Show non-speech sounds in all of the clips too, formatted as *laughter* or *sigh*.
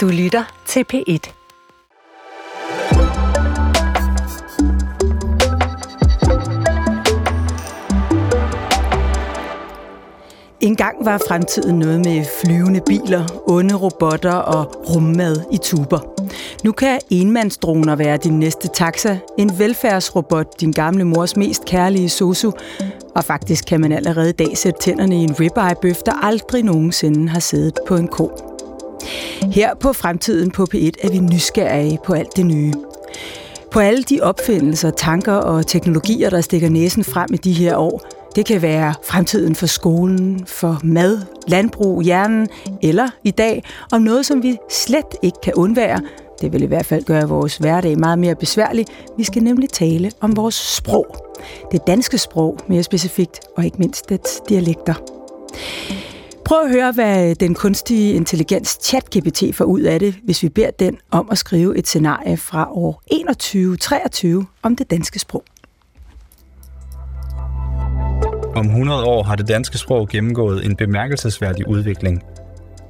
Du lytter til P1. En gang var fremtiden noget med flyvende biler, onde robotter og rummad i tuber. Nu kan enmandsdroner være din næste taxa, en velfærdsrobot, din gamle mors mest kærlige sosu, og faktisk kan man allerede i dag sætte tænderne i en ribeye-bøf, der aldrig nogensinde har siddet på en ko. Her på Fremtiden på P1 er vi nysgerrige på alt det nye. På alle de opfindelser, tanker og teknologier, der stikker næsen frem i de her år – det kan være fremtiden for skolen, for mad, landbrug, hjernen, eller i dag om noget, som vi slet ikke kan undvære. Det vil i hvert fald gøre vores hverdag meget mere besværlig. Vi skal nemlig tale om vores sprog. Det danske sprog mere specifikt, og ikke mindst dets dialekter. Prøv at høre, hvad den kunstige intelligens ChatGPT får ud af det, hvis vi beder den om at skrive et scenarie fra år 2123 om det danske sprog. Om 100 år har det danske sprog gennemgået en bemærkelsesværdig udvikling.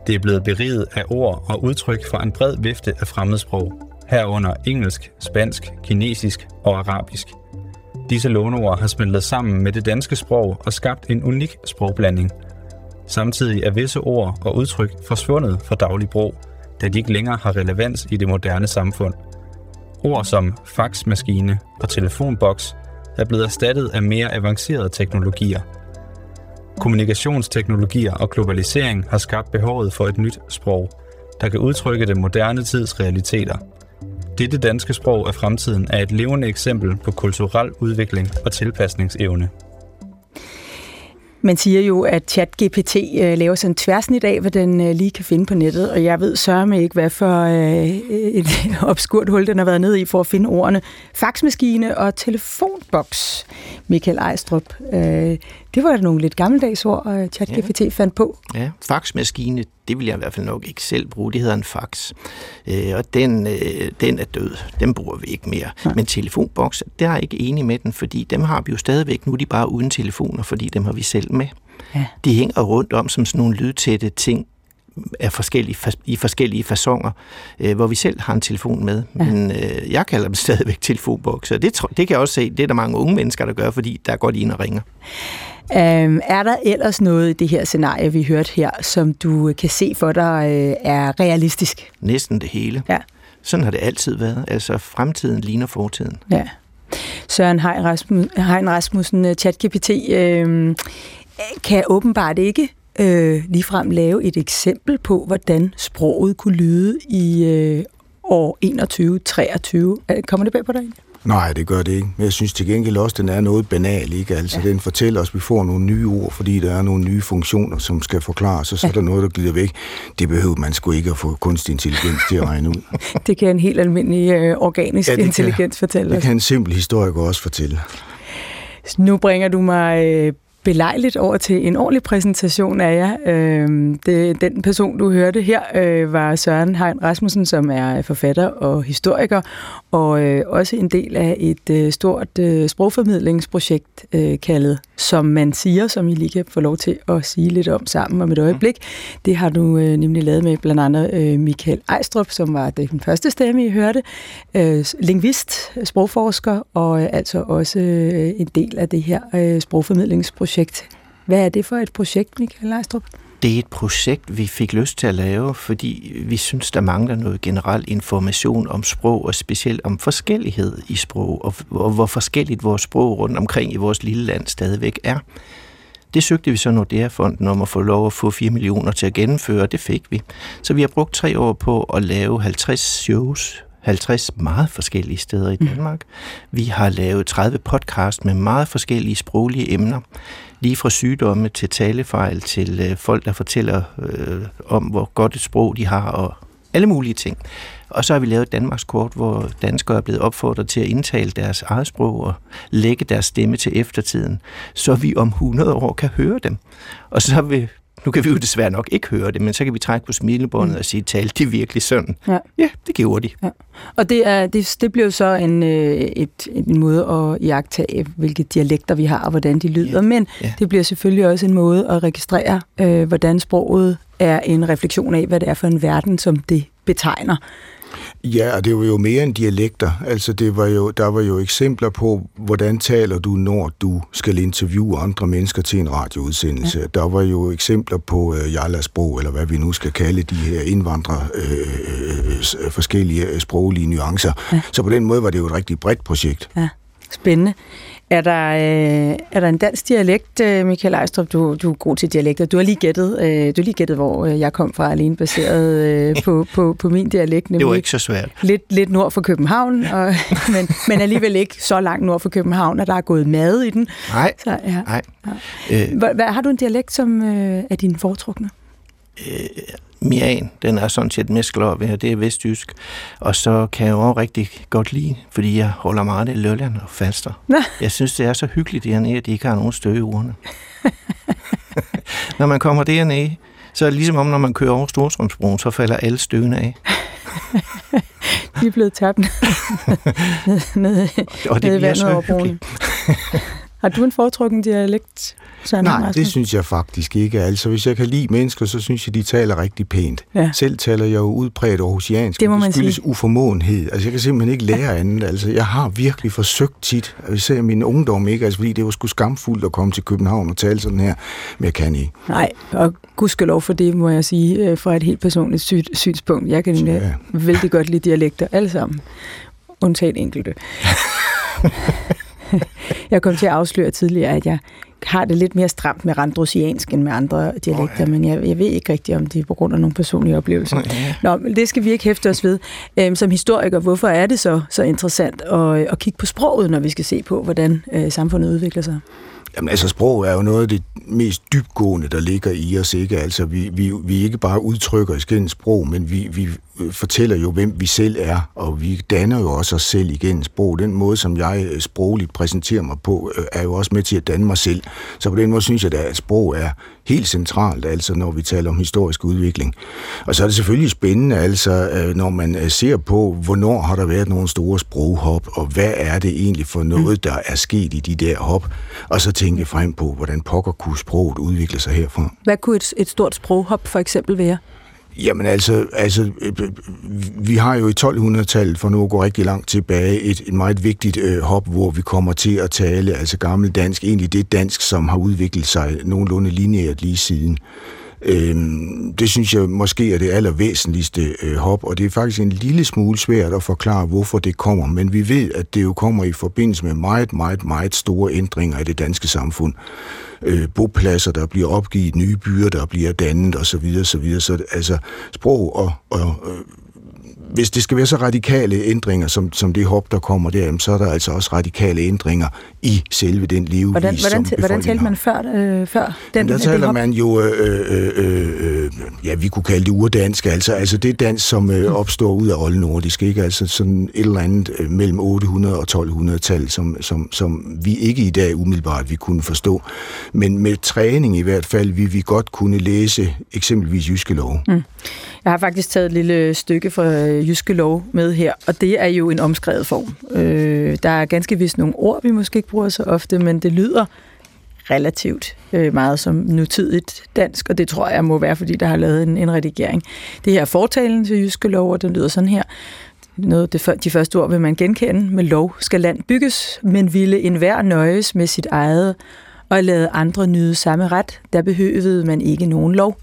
Det er blevet beriget af ord og udtryk fra en bred vifte af fremmedsprog, herunder engelsk, spansk, kinesisk og arabisk. Disse låneord har smeltet sammen med det danske sprog og skabt en unik sprogblanding. Samtidig er visse ord og udtryk forsvundet fra daglig brug, da de ikke længere har relevans i det moderne samfund. Ord som faxmaskine og telefonboks er blevet erstattet af mere avancerede teknologier. Kommunikationsteknologier og globalisering har skabt behovet for et nyt sprog, der kan udtrykke den moderne tids realiteter. Dette danske sprog af fremtiden er et levende eksempel på kulturel udvikling og tilpasningsevne. Man siger jo, at ChatGPT øh, laver sådan en tværsnit af, hvad den øh, lige kan finde på nettet, og jeg ved sørme ikke, hvad for øh, et *laughs* obskurt hul den har været nede i for at finde ordene faxmaskine og telefonboks. Michael Ejstrup, øh, det var nogle lidt gammeldags ord, ChatGPT ja. fandt på. Ja, faxmaskine, det vil jeg i hvert fald nok ikke selv bruge. Det hedder en fax, øh, og den, øh, den er død. Den bruger vi ikke mere. Ja. Men telefonboks, der er jeg ikke enig med den, fordi dem har vi jo stadigvæk. Nu er de bare uden telefoner, fordi dem har vi selv med. Ja. De hænger rundt om som sådan nogle lydtætte ting, er forskellige, i forskellige fasonger, øh, hvor vi selv har en telefon med. Ja. Men øh, jeg kalder dem *laughs* stadigvæk telefonbokser. Det, det kan jeg også se, det er der mange unge mennesker, der gør, fordi der går de ind og ringer. Øhm, er der ellers noget i det her scenarie, vi hørte her, som du kan se for dig øh, er realistisk? Næsten det hele. Ja. Sådan har det altid været. Altså, fremtiden ligner fortiden. Ja. Søren Hein Rasmussen, øh, ChatGPT, øh, kan åbenbart ikke øh, ligefrem lave et eksempel på, hvordan sproget kunne lyde i øh, år 21-23. Kommer det bag på dig? Nej, det gør det ikke. Men jeg synes til gengæld også, at den er noget banal. Ikke? Altså, ja. Den fortæller os, at vi får nogle nye ord, fordi der er nogle nye funktioner, som skal forklares, og så ja. er der noget, der glider væk. Det behøver man sgu ikke at få kunstig intelligens til at regne ud. *laughs* det kan en helt almindelig øh, organisk ja, intelligens kan, fortælle Det kan en simpel historiker også fortælle. Nu bringer du mig øh, belejligt over til en ordentlig præsentation af jer. Øh, det, den person, du hørte her, øh, var Søren Hein Rasmussen, som er forfatter og historiker, og øh, også en del af et øh, stort øh, sprogformidlingsprojekt øh, kaldet Som man siger, som I lige kan få lov til at sige lidt om sammen om et øjeblik. Det har du øh, nemlig lavet med blandt andet øh, Michael Ejstrup, som var den første stemme, I hørte, øh, lingvist, sprogforsker, og øh, altså også øh, en del af det her øh, sprogformidlingsprojekt. Hvad er det for et projekt, Michael Leistrup? Det er et projekt, vi fik lyst til at lave, fordi vi synes, der mangler noget generel information om sprog, og specielt om forskellighed i sprog, og, og hvor forskelligt vores sprog rundt omkring i vores lille land stadigvæk er. Det søgte vi så Nordea-fonden om at få lov at få 4 millioner til at gennemføre, og det fik vi. Så vi har brugt tre år på at lave 50 shows 50 meget forskellige steder i mm. Danmark. Mm. Vi har lavet 30 podcast med meget forskellige sproglige emner. Lige fra sygdomme til talefejl til øh, folk, der fortæller øh, om, hvor godt et sprog de har og alle mulige ting. Og så har vi lavet et Danmarks kort, hvor danskere er blevet opfordret til at indtale deres eget sprog og lægge deres stemme til eftertiden, så vi om 100 år kan høre dem. Og så vil nu kan vi jo desværre nok ikke høre det, men så kan vi trække på smilebåndet mm. og sige, talte de virkelig sådan? Ja, ja det gjorde de. Ja. Og det, er, det, det blev så en, øh, et, en måde at jagtage, hvilke dialekter vi har, og hvordan de lyder. Ja. Men ja. det bliver selvfølgelig også en måde at registrere, øh, hvordan sproget er en refleksion af, hvad det er for en verden, som det betegner. Ja, og det var jo mere end dialekter. Altså, det var jo, der var jo eksempler på, hvordan taler du, når du skal interviewe andre mennesker til en radioudsendelse. Ja. Der var jo eksempler på øh, Jarlasprog, eller hvad vi nu skal kalde de her indvandrere, øh, øh, øh forskellige sproglige nuancer. Ja. Så på den måde var det jo et rigtig bredt projekt. Ja, spændende. Er der, øh, er der en dansk dialekt, øh, Michael Ejstrup? Du, du er god til dialekter. Du har lige gættet, øh, du har lige gættet hvor øh, jeg kom fra, alene baseret øh, på, på, på min dialekt. Det var ikke så svært. Lidt, lidt nord for København, og, *laughs* men, men alligevel ikke så langt nord for København, at der er gået mad i den. Nej, så, ja, nej. Ja. Øh, hvad, har du en dialekt, som øh, er din foretrukne? Øh, Mian, den er sådan set mest glad ved, det er vestjysk. Og så kan jeg også rigtig godt lide, fordi jeg holder meget af Lolland og Falster. Nå. Jeg synes, det er så hyggeligt dernede, at de ikke har nogen støv i ugerne. når man kommer dernede, så er det ligesom om, når man kører over Storstrømsbroen, så falder alle støvene af. de er blevet tabt ned, ned, og det ned i vandet over broen. Har du en foretrukken dialekt? Søren Nej, det synes jeg faktisk ikke. Altså, hvis jeg kan lide mennesker, så synes jeg, de taler rigtig pænt. Ja. Selv taler jeg jo udbredt aarhusiansk. Det må man skyldes sige. uformåenhed. Altså, jeg kan simpelthen ikke lære andet. Altså, jeg har virkelig forsøgt tit, især min ungdom, ikke? Altså, fordi det var sgu skamfuldt at komme til København og tale sådan her, men jeg kan ikke. Nej, og gudskelov for det, må jeg sige, øh, fra et helt personligt synspunkt. Jeg kan ja. vældig godt lide dialekter, alle sammen. Undtagen enkelte. *laughs* jeg kom til at afsløre tidligere, at jeg har det lidt mere stramt med randrusiansk end med andre dialekter, oh, ja. men jeg, jeg ved ikke rigtigt, om det er på grund af nogle personlige oplevelser. Oh, ja. Nå, men det skal vi ikke hæfte os ved. Øhm, som historiker, hvorfor er det så, så interessant at, at kigge på sproget, når vi skal se på, hvordan øh, samfundet udvikler sig? Jamen altså, sprog er jo noget af det mest dybgående, der ligger i os, ikke? Altså, vi, vi, vi ikke bare udtrykker i sprog, men vi, vi fortæller jo, hvem vi selv er, og vi danner jo også os selv igen sprog. Den måde, som jeg øh, sprogligt præsenterer mig på, øh, er jo også med til at danne mig selv. Så på den måde synes jeg, at sprog er helt centralt, altså når vi taler om historisk udvikling. Og så er det selvfølgelig spændende, altså øh, når man ser på, hvornår har der været nogle store sproghop, og hvad er det egentlig for noget, der er sket i de der hop, og så tænke frem på, hvordan pokker kunne sproget udvikle sig herfra. Hvad kunne et, et stort sproghop for eksempel være? Jamen altså, altså, vi har jo i 1200-tallet, for nu at gå rigtig langt tilbage, et, et meget vigtigt øh, hop, hvor vi kommer til at tale, altså gammel dansk, egentlig det dansk, som har udviklet sig nogenlunde lineært lige siden. Øh, det synes jeg måske er det allervæsentligste øh, hop, og det er faktisk en lille smule svært at forklare, hvorfor det kommer, men vi ved, at det jo kommer i forbindelse med meget, meget, meget store ændringer i det danske samfund øh, bopladser, der bliver opgivet, nye byer, der bliver dannet osv. osv. Så altså sprog og, og øh, hvis det skal være så radikale ændringer, som, som det hop, der kommer der, så er der altså også radikale ændringer i selve den levevis, hvordan, hvordan, som Hvordan talte man før, øh, før den, Der taler man jo, øh, øh, øh, øh, ja, vi kunne kalde det urdansk, altså, altså det dans, som øh, opstår ud af oldnordisk, ikke? Altså sådan et eller andet øh, mellem 800 og 1200-tal, som, som, som vi ikke i dag umiddelbart vi kunne forstå. Men med træning i hvert fald, vi vi godt kunne læse eksempelvis jyske lov. Mm. Jeg har faktisk taget et lille stykke fra øh, Jyske Lov med her, og det er jo en omskrevet form. Øh, der er ganske vist nogle ord, vi måske ikke bruger så ofte, men det lyder relativt øh, meget som nutidigt dansk, og det tror jeg må være, fordi der har lavet en, en redigering. Det her er fortalen til Jyske Lov, og den lyder sådan her. Noget, det, de første ord vil man genkende. Med lov skal land bygges, men ville enhver nøjes med sit eget og lade andre nyde samme ret, der behøvede man ikke nogen lov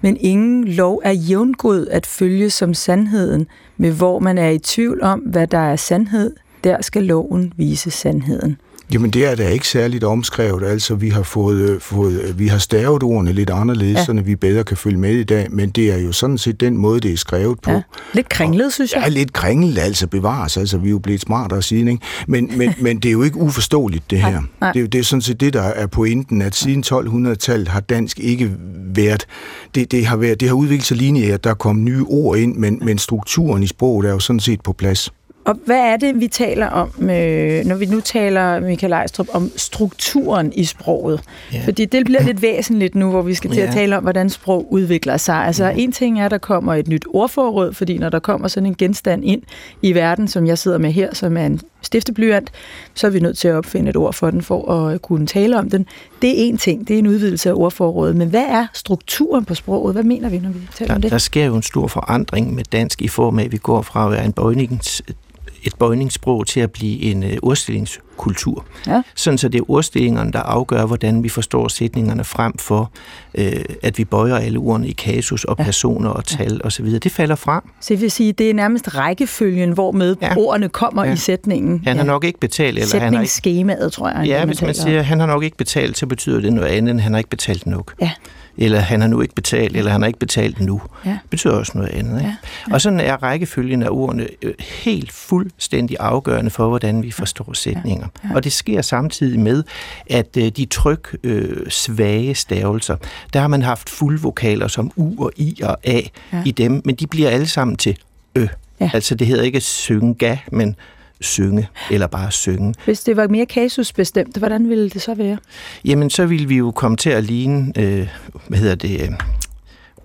men ingen lov er jævngod at følge som sandheden, med hvor man er i tvivl om, hvad der er sandhed, der skal loven vise sandheden. Jamen det er da ikke særligt omskrevet, altså vi har fået, øh, fået øh, vi har stavet ordene lidt anderledes, ja. så vi bedre kan følge med i dag, men det er jo sådan set den måde, det er skrevet på. Ja. Lidt kringlet, synes jeg. Ja, lidt kringlet, altså bevares, altså vi er jo blevet smartere siden, ikke? Men, men, men det er jo ikke uforståeligt, det *laughs* her. Nej, nej. Det, er jo, det er sådan set det, der er pointen, at siden 1200-tallet har dansk ikke været, det, det, har, været, det har udviklet sig lineært, der er kommet nye ord ind, men, men strukturen i sproget er jo sådan set på plads. Og hvad er det, vi taler om, øh, når vi nu taler, Michael Ejstrup, om strukturen i sproget? Ja. Fordi det bliver lidt væsentligt nu, hvor vi skal til ja. at tale om, hvordan sprog udvikler sig. Altså ja. en ting er, at der kommer et nyt ordforråd, fordi når der kommer sådan en genstand ind i verden, som jeg sidder med her, som er en stifteblyant, så er vi nødt til at opfinde et ord for den, for at kunne tale om den. Det er en ting, det er en udvidelse af ordforrådet. Men hvad er strukturen på sproget? Hvad mener vi, når vi taler der, om det? Der sker jo en stor forandring med dansk i form af, at vi går fra at være en bøjnings et bøjningssprog til at blive en uh, ordstillingskultur. Ja. Sådan så det er ordstillingerne, der afgør, hvordan vi forstår sætningerne frem for, uh, at vi bøjer alle ordene i kasus og ja. personer og tal ja. osv. Det falder frem. Så det vil sige, det er nærmest rækkefølgen, hvor med ja. ordene kommer ja. i sætningen. Han har nok ikke betalt. Eller han har ikke... tror jeg. Ja, hvis man siger, han har nok ikke betalt, så betyder det noget andet, end han har ikke betalt nok. Ja eller han har nu ikke betalt, eller han har ikke betalt nu. Ja. Det betyder også noget andet. Ikke? Ja. Ja. Og sådan er rækkefølgen af ordene øh, helt fuldstændig afgørende for, hvordan vi forstår sætninger. Ja. Ja. Og det sker samtidig med, at øh, de tryk øh, svage stavelser, der har man haft fuldvokaler som U og I og A ja. i dem, men de bliver alle sammen til Ø. Ja. Altså det hedder ikke synga, men synge, eller bare synge. Hvis det var mere kasusbestemt, hvordan ville det så være? Jamen, så ville vi jo komme til at ligne, øh, hvad hedder det, øh,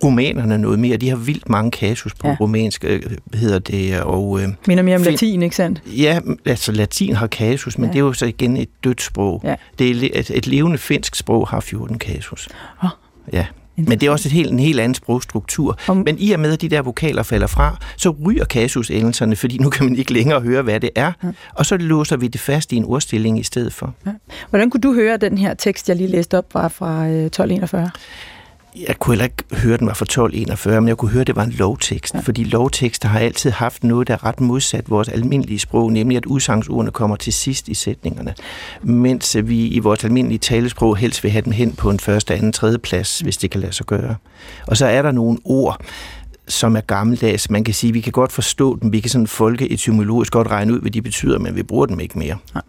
rumænerne noget mere. De har vildt mange kasus på ja. rumænsk, øh, hedder det. Og, øh, Minder mere om fin- latin, ikke sandt? Ja, altså latin har kasus, men ja. det er jo så igen et dødt sprog. Ja. Det er et, et levende finsk sprog har 14 kasus. Oh. Ja, men det er også et helt, en helt anden sprogstruktur. Om... Men i og med, at de der vokaler falder fra, så ryger kasusendelserne, fordi nu kan man ikke længere høre, hvad det er. Ja. Og så låser vi det fast i en ordstilling i stedet for. Ja. Hvordan kunne du høre den her tekst, jeg lige læste op, var fra 1241? Øh, jeg kunne heller ikke høre, den var fra 1241, men jeg kunne høre, at det var en lovtekst, ja. fordi lovtekster har altid haft noget, der er ret modsat vores almindelige sprog, nemlig at udsangsordene kommer til sidst i sætningerne, mens vi i vores almindelige talesprog helst vil have dem hen på en første, anden, tredje plads, hvis det kan lade sig gøre. Og så er der nogle ord, som er gammeldags. Man kan sige, at vi kan godt forstå dem, vi kan sådan folke etymologisk godt regne ud, hvad de betyder, men vi bruger dem ikke mere. Ja.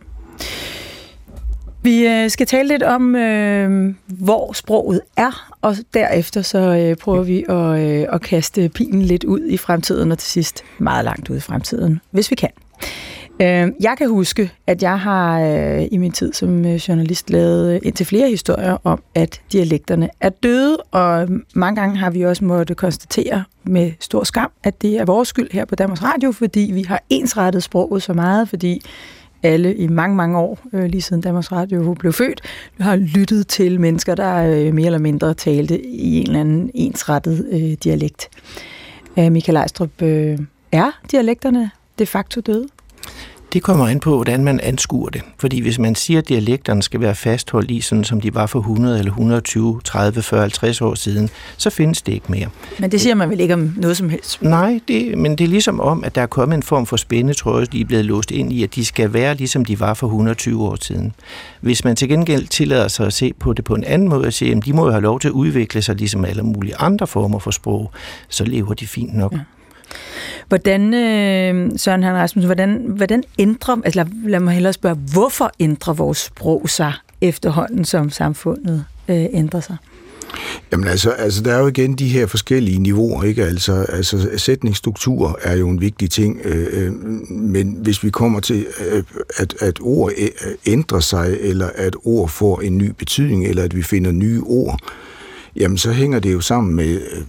Vi øh, skal tale lidt om, øh, hvor sproget er, og derefter så øh, prøver vi at, øh, at kaste pilen lidt ud i fremtiden, og til sidst meget langt ud i fremtiden, hvis vi kan. Øh, jeg kan huske, at jeg har øh, i min tid som øh, journalist lavet øh, indtil flere historier om, at dialekterne er døde, og mange gange har vi også måttet konstatere med stor skam, at det er vores skyld her på Danmarks Radio, fordi vi har ensrettet sproget så meget, fordi alle i mange, mange år, øh, lige siden Danmarks Radio blev født, har lyttet til mennesker, der øh, mere eller mindre talte i en eller anden ensrettet øh, dialekt. Øh, Michael Ejstrup, øh, er dialekterne de facto døde? Det kommer an på, hvordan man anskuer det. Fordi hvis man siger, at dialekterne skal være fastholdt i, sådan som de var for 100 eller 120, 30, 40, 50 år siden, så findes det ikke mere. Men det siger man vel ikke om noget som helst? Nej, det, men det er ligesom om, at der er kommet en form for spændetråd, de er blevet låst ind i, at de skal være ligesom de var for 120 år siden. Hvis man til gengæld tillader sig at se på det på en anden måde, og sige, at de må jo have lov til at udvikle sig ligesom alle mulige andre former for sprog, så lever de fint nok. Ja. Hvordan, øh, Søren Han Rasmussen, hvordan, hvordan ændrer, altså lad, lad mig hellere spørge, hvorfor ændrer vores sprog sig efterhånden, som samfundet øh, ændrer sig? Jamen altså, altså, der er jo igen de her forskellige niveauer, ikke? Altså, altså sætningsstruktur er jo en vigtig ting, øh, øh men hvis vi kommer til, øh, at, at ord øh, ændrer sig, eller at ord får en ny betydning, eller at vi finder nye ord, jamen så hænger det jo sammen med øh,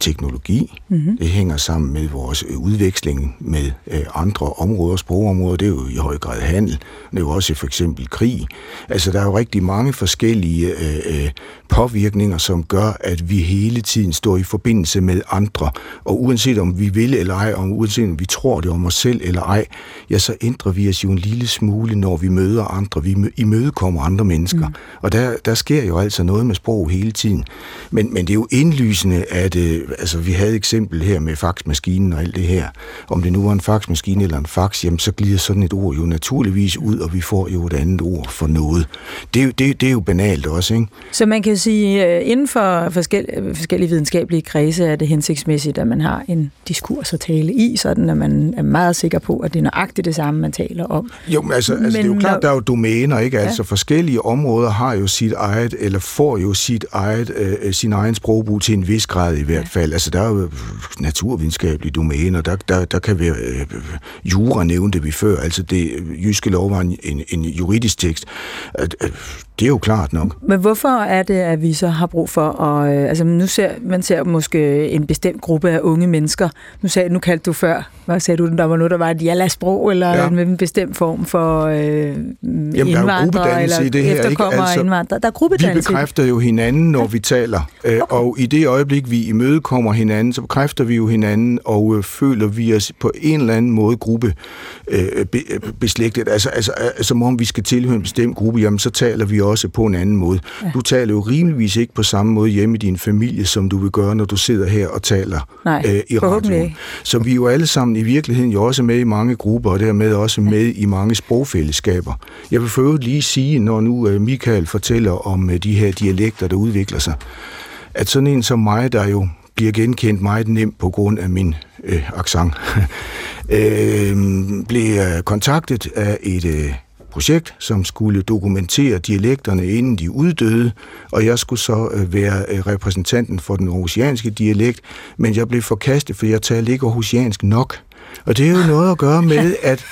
teknologi. Mm-hmm. Det hænger sammen med vores øh, udveksling med øh, andre områder, sprogområder. Det er jo i høj grad handel. Det er jo også for eksempel krig. Altså, der er jo rigtig mange forskellige øh, øh, påvirkninger, som gør, at vi hele tiden står i forbindelse med andre. Og uanset om vi vil eller ej, og uanset om vi tror det om os selv eller ej, ja, så ændrer vi os jo en lille smule, når vi møder andre. Vi imødekommer andre mennesker. Mm. Og der, der sker jo altså noget med sprog hele tiden. Men, men det er jo indlysende, at øh, altså, vi havde eksempel her med faxmaskinen og alt det her. Om det nu var en faxmaskine eller en fax, jamen, så glider sådan et ord jo naturligvis ud, og vi får jo et andet ord for noget. Det, det, det er jo banalt også, ikke? Så man kan sige, øh, inden for forskellige, forskellige videnskabelige kredse er det hensigtsmæssigt, at man har en diskurs at tale i, sådan at man er meget sikker på, at det er nøjagtigt det samme, man taler om. Jo, men altså, altså men det er jo klart, når... der er jo domæner, ikke? Altså ja. forskellige områder har jo sit eget, eller får jo sit eget, øh, sin egen sprogbrug til en vis grad i hvert fald. Altså, der er jo naturvidenskabelige domæner, der, der, der kan være øh, jura nævnte vi før, altså det jyske lov var en, en, en juridisk tekst. Øh, det er jo klart nok. Men hvorfor er det, at vi så har brug for at... Øh, altså, nu ser man ser måske en bestemt gruppe af unge mennesker. Nu, sagde, nu kaldte du før, hvad sagde du, der var noget, der var et jalla-sprog, eller ja. med en bestemt form for øh, Jamen, indvandrere, eller i det her, efterkommere ikke? Altså, indvandrere. Der er gruppedannelse. Vi bekræfter jo hinanden, når ja. vi taler. Øh, okay. Og i det øjeblik, vi imødekommer hinanden, så bekræfter vi jo hinanden, og øh, føler vi os på en eller anden måde gruppe øh, be, beslægtet. Altså, altså, altså, som om vi skal tilhøre en bestemt gruppe, jamen så taler vi også på en anden måde. Ja. Du taler jo rimeligvis ikke på samme måde hjemme i din familie, som du vil gøre, når du sidder her og taler Nej, øh, i radioen. Så vi er jo alle sammen i virkeligheden jo også med i mange grupper, og dermed også med i mange sprogfællesskaber. Jeg vil for lige sige, når nu øh, Michael fortæller om øh, de her dialekter, der udvikler sig, at sådan en som mig, der jo bliver genkendt meget nemt på grund af min øh, accent, *laughs* øh, blev kontaktet af et øh, projekt, som skulle dokumentere dialekterne, inden de uddøde, og jeg skulle så øh, være øh, repræsentanten for den oceanske dialekt, men jeg blev forkastet, for jeg talte ikke oceansk nok. Og det er jo *laughs* noget at gøre med, at,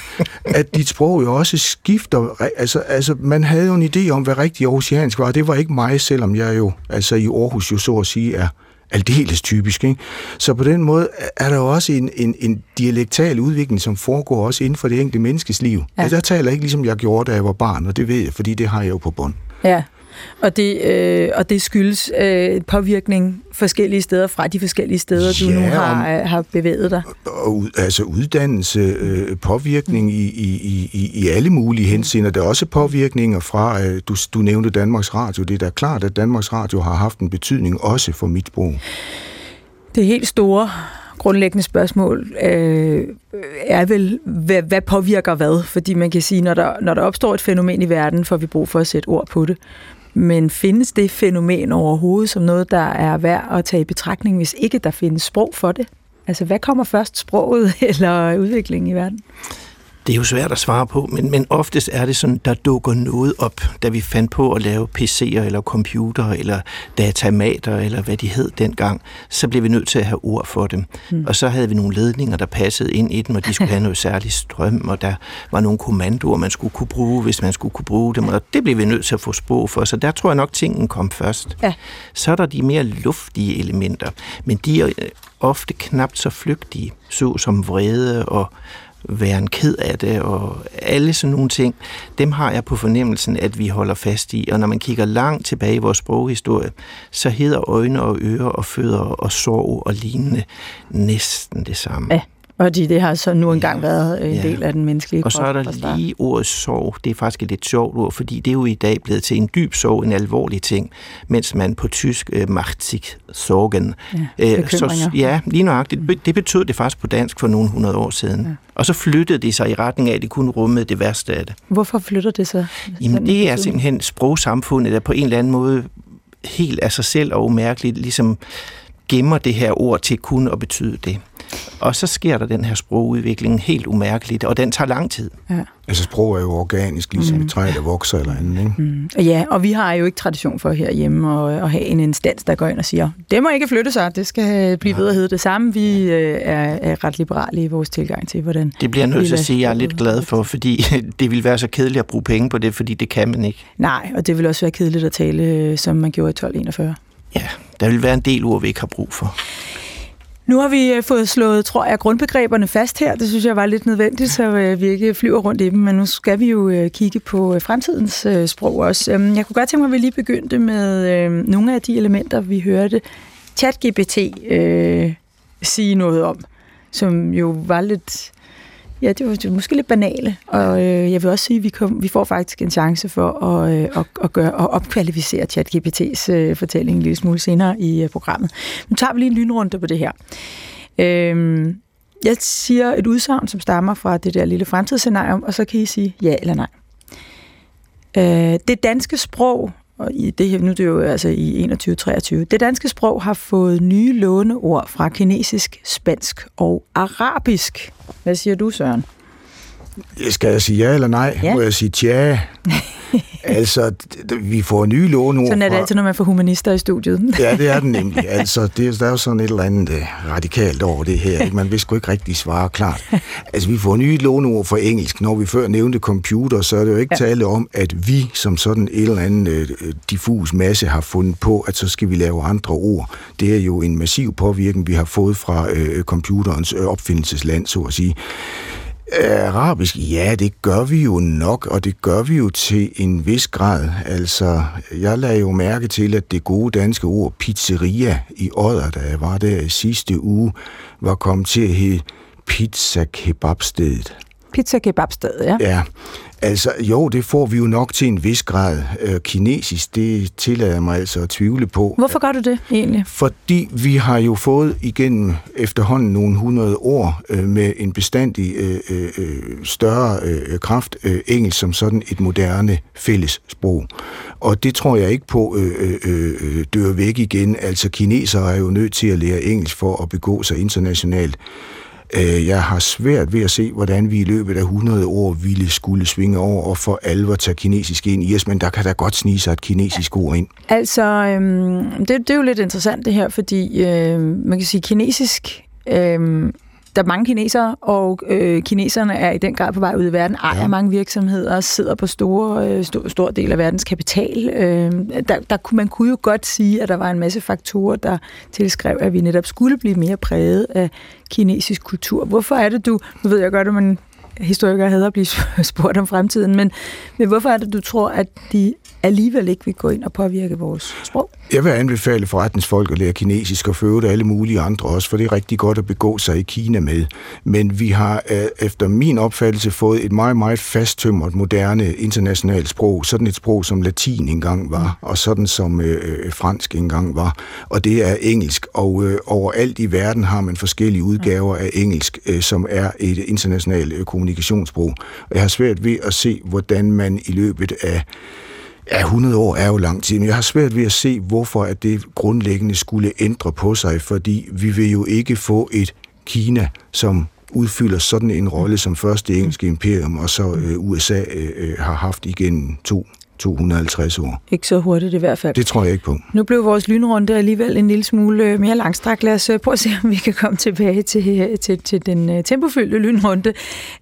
at dit sprog jo også skifter. Altså, altså, man havde jo en idé om, hvad rigtig oceansk var, det var ikke mig, selvom jeg jo altså i Aarhus jo så at sige er aldeles typisk. Ikke? Så på den måde er der jo også en, en, en dialektal udvikling, som foregår også inden for det enkelte menneskes liv. Ja. Altså, jeg taler ikke ligesom jeg gjorde, da jeg var barn, og det ved jeg, fordi det har jeg jo på bånd. Ja, og det, øh, og det skyldes øh, påvirkning forskellige steder fra de forskellige steder, ja, du nu har, øh, har bevæget dig. Og, altså uddannelse, øh, påvirkning i, i, i, i alle mulige henseender. Der er også påvirkninger fra, øh, du, du nævnte Danmarks Radio. Det er da klart, at Danmarks Radio har haft en betydning også for mit sprog. Det helt store grundlæggende spørgsmål øh, er vel, hvad, hvad påvirker hvad? Fordi man kan sige, når der, når der opstår et fænomen i verden, får vi brug for at sætte ord på det. Men findes det fænomen overhovedet som noget, der er værd at tage i betragtning, hvis ikke der findes sprog for det? Altså, hvad kommer først, sproget *laughs* eller udviklingen i verden? Det er jo svært at svare på, men, men oftest er det sådan, der dukker noget op, da vi fandt på at lave PC'er eller computer eller datamater eller hvad de hed dengang, så blev vi nødt til at have ord for dem. Mm. Og så havde vi nogle ledninger, der passede ind i dem, og de skulle have noget *laughs* særligt strøm, og der var nogle kommandoer, man skulle kunne bruge, hvis man skulle kunne bruge dem, og det blev vi nødt til at få sprog for, så der tror jeg nok, tingen kom først. Ja. Så er der de mere luftige elementer, men de er øh, ofte knapt så flygtige, så som vrede og væren ked af det, og alle sådan nogle ting, dem har jeg på fornemmelsen, at vi holder fast i. Og når man kigger langt tilbage i vores sproghistorie, så hedder øjne og ører og fødder og sorg og lignende næsten det samme. Ja. Fordi det har så nu engang ja, været en ja. del af den menneskelige krop. Og så er der lige ordet sorg. Det er faktisk et lidt sjovt ord, fordi det er jo i dag blevet til en dyb sorg, en alvorlig ting, mens man på tysk uh, macht sich sorgen. Ja, uh, så, ja, lige nøjagtigt. Mm. Det betød det faktisk på dansk for nogle hundrede år siden. Ja. Og så flyttede det sig i retning af, at det kunne rumme det værste af det. Hvorfor flytter det sig? Jamen det er simpelthen sprogsamfundet, der på en eller anden måde helt af sig selv og umærkeligt ligesom gemmer det her ord til kun at betyde det. Og så sker der den her sprogudvikling helt umærkeligt, og den tager lang tid. Ja. Altså sprog er jo organisk, ligesom mm. et træ, der vokser eller andet. Ikke? Mm. Ja, og vi har jo ikke tradition for herhjemme at, at have en instans, der går ind og siger, det må ikke flytte sig, det skal blive ved at hedde det samme. Vi øh, er, er ret liberale i vores tilgang til, hvordan... Det bliver jeg nødt til at sige, at jeg er lidt glad for, fordi *laughs* det vil være så kedeligt at bruge penge på det, fordi det kan man ikke. Nej, og det vil også være kedeligt at tale, øh, som man gjorde i 1241. Ja, der vil være en del ord, vi ikke har brug for. Nu har vi øh, fået slået, tror jeg, grundbegreberne fast her. Det synes jeg var lidt nødvendigt, så øh, vi ikke flyver rundt i dem. Men nu skal vi jo øh, kigge på fremtidens sprog også. Øhm, jeg kunne godt tænke mig, at vi lige begyndte med øhm, nogle af de elementer, vi hørte ChatGPT øh, sige noget om, som jo var lidt Ja, det var, det var måske lidt banale, og øh, jeg vil også sige, at vi, kom, vi får faktisk en chance for at, øh, at, at, gøre, at opkvalificere ChatGPT's øh, fortælling en lille smule senere i øh, programmet. Nu tager vi lige en lynrunde på det her. Øh, jeg siger et udsagn, som stammer fra det der lille fremtidsscenarium, og så kan I sige ja eller nej. Øh, det danske sprog, og i det her, nu er det jo altså i 21-23, det danske sprog har fået nye låneord fra kinesisk, spansk og arabisk. Hvad siger du, Søren? Skal jeg sige ja eller nej? Ja. Må jeg sige tja? *laughs* altså, vi får nye låneord Sådan er det fra... altid, når man får humanister i studiet. Ja, det er den nemlig. *laughs* Altså, det, der er jo sådan et eller andet uh, radikalt over det her. Ikke? Man vil sgu ikke rigtig svare klart. Altså, vi får nye låneord for engelsk. Når vi før nævnte computer, så er det jo ikke ja. tale om, at vi som sådan en eller anden uh, diffus masse har fundet på, at så skal vi lave andre ord. Det er jo en massiv påvirkning, vi har fået fra uh, computerens opfindelsesland, så at sige. Arabisk, ja, det gør vi jo nok, og det gør vi jo til en vis grad. Altså, jeg lagde jo mærke til, at det gode danske ord pizzeria i Odder, da jeg var der sidste uge, var kommet til at hedde pizza kebabstedet. Pizza kebabsted, ja. Ja, altså jo, det får vi jo nok til en vis grad. Øh, kinesisk, det tillader jeg mig altså at tvivle på. Hvorfor gør du det egentlig? Fordi vi har jo fået igennem efterhånden nogle hundrede år øh, med en bestandig øh, øh, større øh, kraft øh, engelsk som sådan et moderne fælles sprog. Og det tror jeg ikke på øh, øh, øh, dør væk igen. Altså kinesere er jo nødt til at lære engelsk for at begå sig internationalt. Øh, Jeg har svært ved at se, hvordan vi i løbet af 100 år ville skulle svinge over og for alvor tage kinesisk ind i os, men der kan da godt snige sig et kinesisk ord ind. Altså, øhm, det, det er jo lidt interessant det her, fordi øh, man kan sige kinesisk... Øh, der er mange kinesere, og øh, kineserne er i den grad på vej ud i verden, ejer ja. mange virksomheder, sidder på store, øh, stor, stor del af verdens kapital. Øh, der, der kunne man kunne jo godt sige, at der var en masse faktorer, der tilskrev, at vi netop skulle blive mere præget af kinesisk kultur. Hvorfor er det du, nu ved jeg godt, at man historikere hader at blive *laughs* spurgt om fremtiden, men, men hvorfor er det, du tror, at de alligevel ikke vil gå ind og påvirke vores sprog? Jeg vil anbefale forretningsfolk at lære kinesisk og føde alle mulige andre også, for det er rigtig godt at begå sig i Kina med. Men vi har øh, efter min opfattelse fået et meget, meget fasttømret, moderne internationalt sprog. Sådan et sprog, som latin engang var, og sådan som øh, fransk engang var. Og det er engelsk, og øh, overalt i verden har man forskellige udgaver af engelsk, øh, som er et internationalt øh, kommunikationsbrug. Og jeg har svært ved at se, hvordan man i løbet af Ja, 100 år er jo lang tid, men jeg har svært ved at se, hvorfor at det grundlæggende skulle ændre på sig, fordi vi vil jo ikke få et Kina, som udfylder sådan en rolle som først det engelske imperium, og så øh, USA øh, øh har haft igen to 250 år. Ikke så hurtigt i hvert fald. Det tror jeg ikke på. Nu blev vores lynrunde alligevel en lille smule øh, mere langstrakt. Lad os øh, prøve at se, *laughs* om vi kan komme tilbage til, til, til den tempofyldte lynrunde.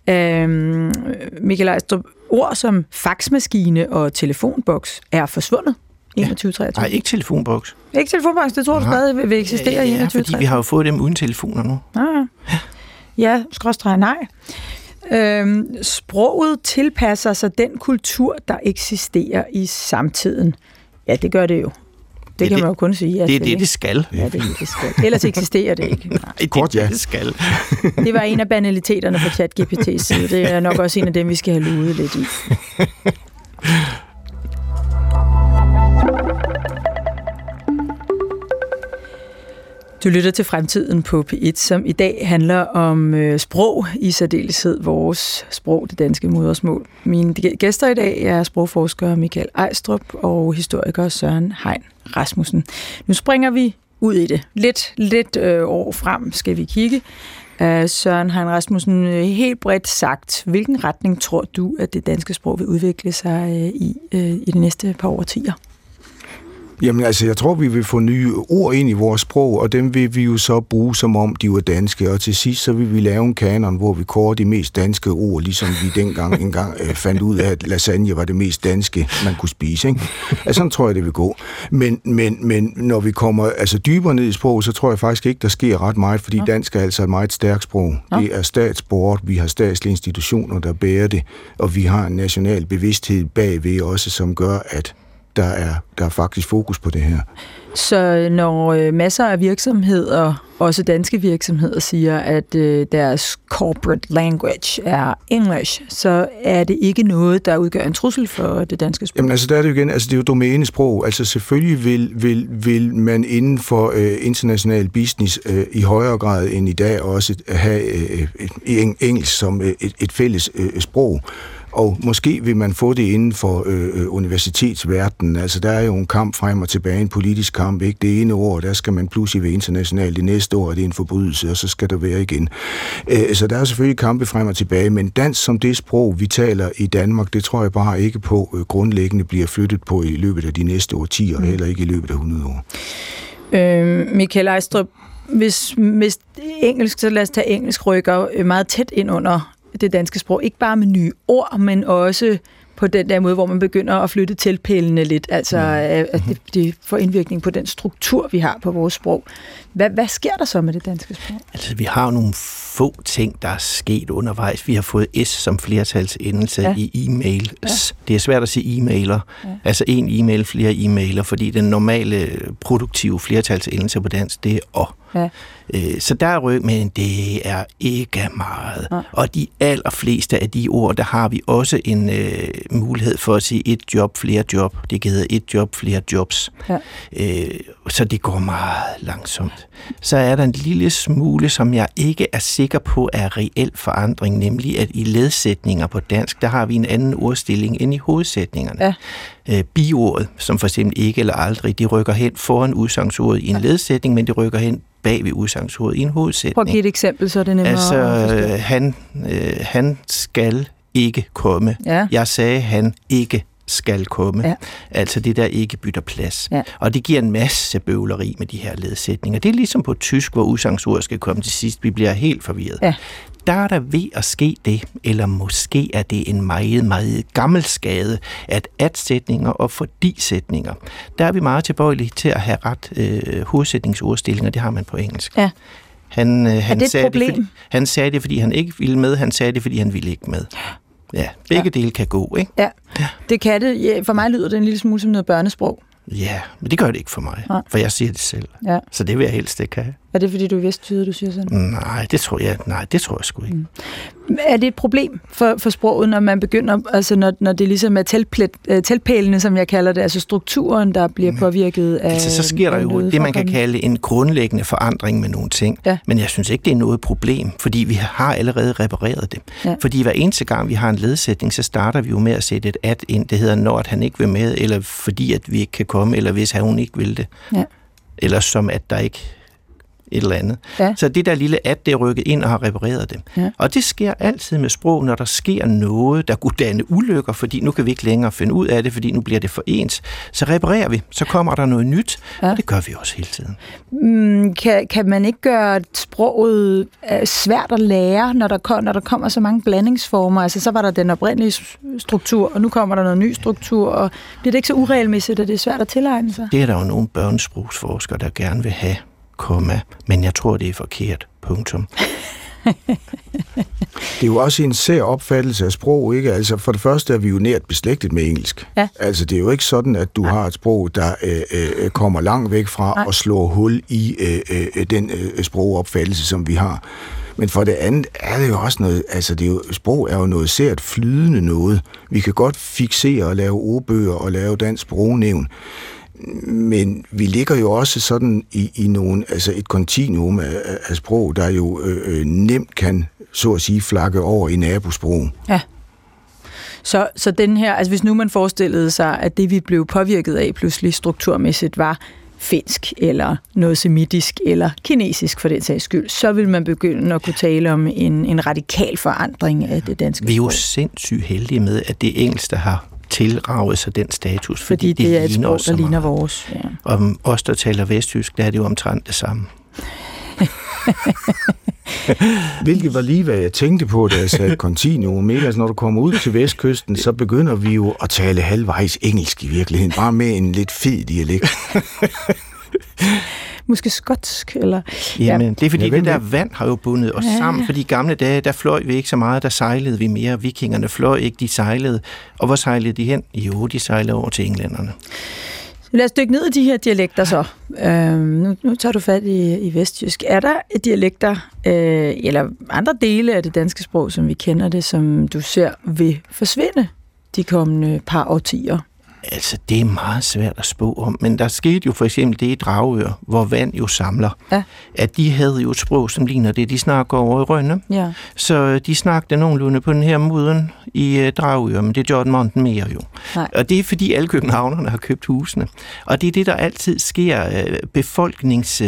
Øhm, Michael Ejstrup, ord som faxmaskine og telefonboks er forsvundet. 21 23. Nej, ikke telefonboks. Ikke telefonboks, det tror du stadig vil, vil eksistere i ja, 21 fordi vi har jo fået dem uden telefoner nu. Ah, ja, skråstreg nej. Øhm, sproget tilpasser sig den kultur, der eksisterer i samtiden. Ja, det gør det jo. Det, det kan det- man jo kun sige. Ja, Det er det, det skal. Ja, det er det, det skal. Ellers eksisterer det ikke. *laughs* Nej. Det, Kort, ja. det skal. *laughs* Det var en af banaliteterne på *laughs* ChatGPT's side. Det er nok også en af dem, vi skal have luet lidt i. Du lytter til Fremtiden på P1, som i dag handler om øh, sprog, i særdeleshed vores sprog, det danske modersmål. Mine gæster i dag er sprogforsker Michael Ejstrup og historiker Søren Hein Rasmussen. Nu springer vi ud i det. Lidt, lidt øh, år frem skal vi kigge. Øh, Søren Hein Rasmussen, øh, helt bredt sagt, hvilken retning tror du, at det danske sprog vil udvikle sig øh, i, øh, i de næste par årtier? Jamen altså, jeg tror, vi vil få nye ord ind i vores sprog, og dem vil vi jo så bruge, som om de var danske. Og til sidst, så vil vi lave en kanon, hvor vi kårer de mest danske ord, ligesom vi dengang *laughs* engang øh, fandt ud af, at lasagne var det mest danske, man kunne spise. Ikke? Altså, sådan tror jeg, det vil gå. Men, men, men når vi kommer altså, dybere ned i sprog, så tror jeg faktisk ikke, der sker ret meget, fordi dansk er altså et meget stærkt sprog. Det er statsbord, vi har statslige institutioner, der bærer det, og vi har en national bevidsthed bagved også, som gør, at der er, der er faktisk fokus på det her. Så når øh, masser af virksomheder, også danske virksomheder, siger, at øh, deres corporate language er English, så er det ikke noget, der udgør en trussel for det danske sprog. Jamen altså, der er det jo igen, altså det er jo domænesprog. Altså selvfølgelig vil, vil, vil man inden for øh, international business øh, i højere grad end i dag også have øh, et, eng- engelsk som øh, et, et fælles øh, sprog. Og måske vil man få det inden for øh, øh, universitetsverdenen. Altså, der er jo en kamp frem og tilbage, en politisk kamp. Ikke? Det ene år, der skal man pludselig være international. Det næste år er det en forbrydelse, og så skal der være igen. Øh, så der er selvfølgelig kampe frem og tilbage, men dansk som det sprog, vi taler i Danmark, det tror jeg bare ikke på øh, grundlæggende bliver flyttet på i løbet af de næste årtier, mm. heller ikke i løbet af 100 år. Øh, Michael Ejstrup, hvis, hvis engelsk, så lad os tage engelsk rykker meget tæt ind under det danske sprog. Ikke bare med nye ord, men også på den der måde, hvor man begynder at flytte tilpælene lidt, altså mm. at det, det får indvirkning på den struktur, vi har på vores sprog. Hvad, hvad sker der så med det danske sprog? Altså, vi har nogle få ting, der er sket undervejs. Vi har fået S som flertalsendelse ja. i e-mails. Ja. Det er svært at sige e-mailer. Ja. Altså en e-mail, flere e-mailer, fordi den normale produktive flertalsendelse på dansk, det er og. Ja. Øh, så der er ryg, men det er ikke meget. Ja. Og de allerfleste af de ord, der har vi også en øh, mulighed for at sige et job, flere job. Det hedder et job, flere jobs. Ja. Øh, så det går meget langsomt. Så er der en lille smule, som jeg ikke er sikker på er reel forandring, nemlig at i ledsætninger på dansk, der har vi en anden ordstilling end i hovedsætningerne. Ja. Øh, biordet, som for eksempel ikke eller aldrig, de rykker hen foran udsagsordet i en ledsætning, men de rykker hen bag ved udsagsordet i en hovedsætning. Prøv at give et eksempel, så er det nemmere Altså, øh, han, øh, han skal ikke komme. Ja. Jeg sagde, han ikke skal komme. Ja. Altså det, der ikke bytter plads. Ja. Og det giver en masse bøvleri med de her ledsætninger. Det er ligesom på tysk, hvor udsagsordet skal komme til sidst. Vi bliver helt forvirret. Ja. Der er der ved at ske det, eller måske er det en meget, meget gammel skade, at at-sætninger og fordi-sætninger, der er vi meget tilbøjelige til at have ret øh, hovedsætningsordstillinger. Det har man på engelsk. Ja. Han, øh, han, sagde det, fordi, han sagde det, fordi han ikke ville med. Han sagde det, fordi han ville ikke med. Ja, begge ja. dele kan gå, ikke? Ja, det kan det. Ja, for mig lyder det en lille smule som noget børnesprog. Ja, men det gør det ikke for mig, ja. for jeg siger det selv. Ja. Så det vil jeg helst ikke have. Er det fordi, du er vestjyde, du siger sådan? Nej, det tror jeg, nej, det tror jeg sgu ikke. Mm. Er det et problem for, for sproget, når man begynder, altså når, når det ligesom er teltplæt, øh, teltpælene, som jeg kalder det, altså strukturen, der bliver mm. påvirket af altså, så sker der jo det, man kan kalde en grundlæggende forandring med nogle ting. Ja. Men jeg synes ikke, det er noget problem, fordi vi har allerede repareret det. Ja. Fordi hver eneste gang, vi har en ledsætning, så starter vi jo med at sætte et at ind. Det hedder, når at han ikke vil med, eller fordi at vi ikke kan komme, eller hvis han hun ikke vil det. Ja. Eller som at der ikke et eller andet. Ja. Så det der lille at, det er rykket ind og har repareret det. Ja. Og det sker altid med sprog, når der sker noget, der kunne danne ulykker, fordi nu kan vi ikke længere finde ud af det, fordi nu bliver det for ens. Så reparerer vi, så kommer der noget nyt, ja. og det gør vi også hele tiden. Mm, kan, kan man ikke gøre sproget øh, svært at lære, når der, når der kommer så mange blandingsformer? Altså, så var der den oprindelige struktur, og nu kommer der noget ny struktur, og bliver det ikke så uregelmæssigt, at det er svært at tilegne sig? Det er der jo nogle børnesprogsforskere, der gerne vil have komma, men jeg tror, det er forkert. Punktum. *laughs* det er jo også en sær opfattelse af sprog, ikke? Altså, for det første er vi jo nært beslægtet med engelsk. Ja. Altså, det er jo ikke sådan, at du ja. har et sprog, der øh, øh, kommer langt væk fra Nej. og slår hul i øh, øh, den øh, sprogopfattelse, som vi har. Men for det andet er det jo også noget, altså det er jo, sprog er jo noget sært flydende noget. Vi kan godt fixere og lave ordbøger og lave dansk sprognævn, men vi ligger jo også sådan i, i nogle, altså et kontinuum af, af sprog, der jo øh, øh, nemt kan, så at sige, flakke over i nabosprog. Ja. Så, så den her, altså hvis nu man forestillede sig, at det vi blev påvirket af pludselig strukturmæssigt var finsk, eller noget semitisk, eller kinesisk for den sags skyld, så vil man begynde at kunne tale om en, en radikal forandring af det danske sprog. Vi er jo sindssygt heldige med, at det engelske har tilraget sig den status, fordi, fordi det, det er et sprog, der ligner vores. Ja. Om os, der taler vesttysk, der er det jo omtrent det samme. *laughs* Hvilket var lige, hvad jeg tænkte på, da jeg sagde kontinuum. Altså, når du kommer ud til vestkysten, så begynder vi jo at tale halvvejs engelsk i virkeligheden. Bare med en lidt fed dialekt. *laughs* måske skotsk. Eller, Jamen, ja. det er fordi, ja, det der vand har jo bundet os ja. sammen, fordi gamle dage, der fløj vi ikke så meget, der sejlede vi mere. Vikingerne fløj ikke, de sejlede. Og hvor sejlede de hen? Jo, de sejlede over til englænderne. Lad os dykke ned i de her dialekter så. Øh, nu, nu tager du fat i, i vestjysk. Er der dialekter, øh, eller andre dele af det danske sprog, som vi kender det, som du ser vil forsvinde de kommende par årtier? Altså, det er meget svært at spå om, men der skete jo for eksempel det i Dragør, hvor vand jo samler, Ja. at de havde jo et sprog, som ligner det, de snakker over i Rønne. Ja. Så de snakkede nogenlunde på den her moden i uh, Dragør, men det gjorde ikke mere jo. Nej. Og det er fordi alle københavnerne har købt husene. Og det er det, der altid sker. Uh, befolknings...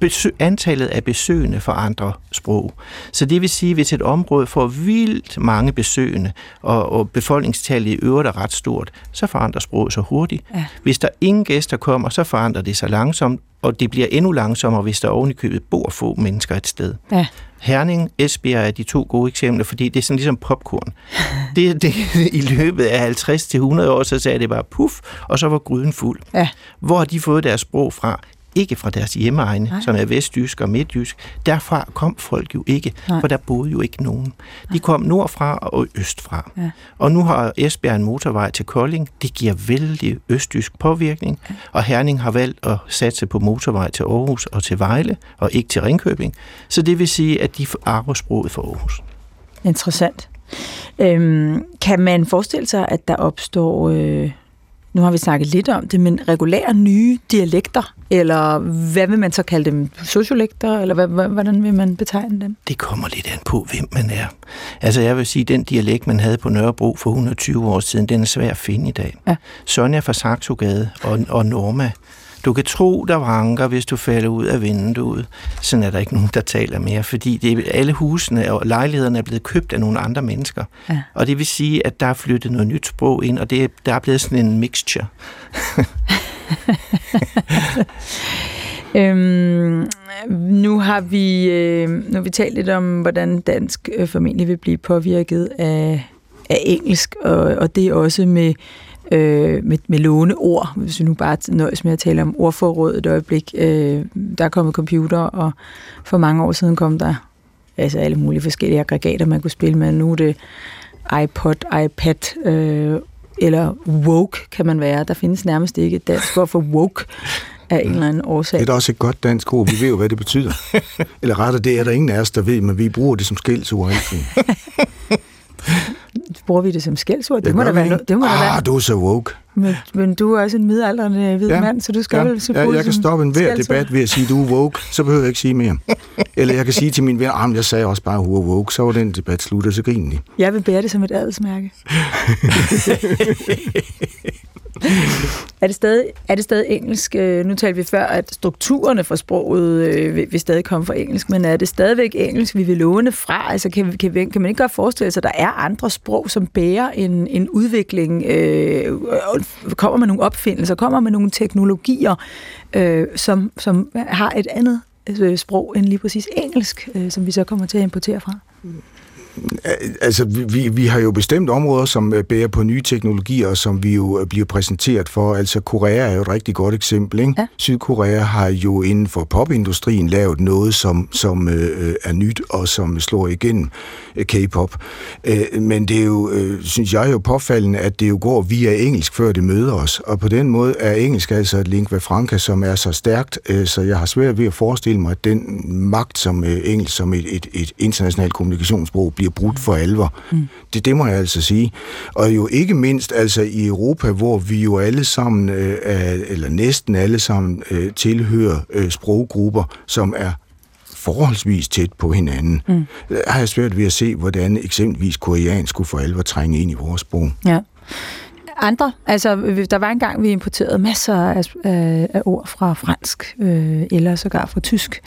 Besøg, antallet af besøgende for andre sprog. Så det vil sige, at hvis et område får vildt mange besøgende, og, og befolkningstallet i øvrigt er ret stort, så forandrer sproget sig hurtigt. Ja. Hvis der ingen gæster kommer, så forandrer det sig langsomt, og det bliver endnu langsommere, hvis der ovenikøbet bor få mennesker et sted. Ja. Herning, Esbjerg er de to gode eksempler, fordi det er sådan ligesom popcorn. *laughs* Det, det, I løbet af 50-100 år, så sagde det bare puff, og så var gryden fuld. Ja. Hvor har de fået deres sprog fra? Ikke fra deres hjemmeegne, Nej. som er vestjysk og midtjysk. Derfra kom folk jo ikke, Nej. for der boede jo ikke nogen. De kom nordfra og østfra. Ja. Og nu har Esbjerg en motorvej til Kolding. Det giver vældig østjysk påvirkning. Og Herning har valgt at satse på motorvej til Aarhus og til Vejle, og ikke til Ringkøbing. Så det vil sige, at de arver sproget for Aarhus. Interessant. Øhm, kan man forestille sig, at der opstår, øh, nu har vi snakket lidt om det, men regulære nye dialekter, eller hvad vil man så kalde dem? Sociolekter, eller hvad, hvordan vil man betegne dem? Det kommer lidt an på, hvem man er. Altså jeg vil sige, den dialekt, man havde på Nørrebro for 120 år siden, den er svær at finde i dag. Ja. Sonja fra Saxogade og, og Norma. Du kan tro, der vanker, hvis du falder ud af vinduet. Sådan er der ikke nogen, der taler mere, fordi det, alle husene og lejlighederne er blevet købt af nogle andre mennesker. Ja. Og det vil sige, at der er flyttet noget nyt sprog ind, og det, er- der er blevet sådan en mixture. *laughs* Øhm, nu har vi øh, nu har vi talt lidt om, hvordan dansk øh, formentlig vil blive påvirket af, af engelsk, og, og det også med, øh, med, med låneord. Hvis vi nu bare nøjes med at tale om ordforråd et øjeblik. Øh, der er kommet computer, og for mange år siden kom der altså alle mulige forskellige aggregater, man kunne spille med. Nu er det iPod, iPad, øh, eller woke kan man være. Der findes nærmest ikke et dansk ord for woke af en eller anden årsag. Det er da også et godt dansk ord. Vi ved jo, hvad det betyder. *laughs* Eller rettere, det er der ingen af os, der ved, men vi bruger det som skældsord altid. *laughs* Bruger vi det som skældsord? Det, må gør da vi være, ikke. no- det må ah, være. du er så woke. Men, men du er også en midaldrende hvid Ja. mand, så du skal Ja, vel så ja, jeg det kan stoppe enhver skældsord. debat ved at sige, du er woke, så behøver jeg ikke sige mere. *laughs* Eller jeg kan sige til min ven, at jeg sagde også bare, at hun er woke, så var den debat slut, og så griner. Jeg vil bære det som et adelsmærke. *laughs* *laughs* er, det stadig, er det stadig engelsk? Øh, nu talte vi før, at strukturerne for sproget øh, vil, vil stadig komme fra engelsk, men er det stadigvæk engelsk, vi vil låne fra? Altså, kan, kan, kan man ikke godt forestille sig, at der er andre sprog, som bærer en, en udvikling, øh, kommer man nogle opfindelser, kommer man nogle teknologier, øh, som, som har et andet øh, sprog end lige præcis engelsk, øh, som vi så kommer til at importere fra? Mm. Altså, vi- vi, har jo bestemt områder, som øh, bærer på nye teknologier, og som vi jo øh, bliver præsenteret for. Altså, Korea er jo et rigtig godt eksempel. Ikke? Ja. Sydkorea har jo inden for popindustrien lavet noget, som, som øh, øh, er nyt og som slår igennem øh, K-pop. Øh, men det er jo, øh, synes jeg jo påfaldende, at det jo går via engelsk, før det møder os. Og på den måde er engelsk altså et lingua franca, som er så stærkt, øh, så jeg har svært ved at forestille mig, at den magt, som øh, engelsk som et, et, et internationalt kommunikationssprog bliver brudt for alvor. Mm. Det, det må jeg altså sige. Og jo ikke mindst altså i Europa, hvor vi jo alle sammen, øh, er, eller næsten alle sammen, øh, tilhører øh, sproggrupper, som er forholdsvis tæt på hinanden. Mm. Der har jeg svært ved at se, hvordan eksempelvis koreansk skulle for alvor trænge ind i vores sprog. Ja. Andre, altså der var engang, vi importerede masser af, af, af ord fra fransk, øh, eller sågar fra tysk.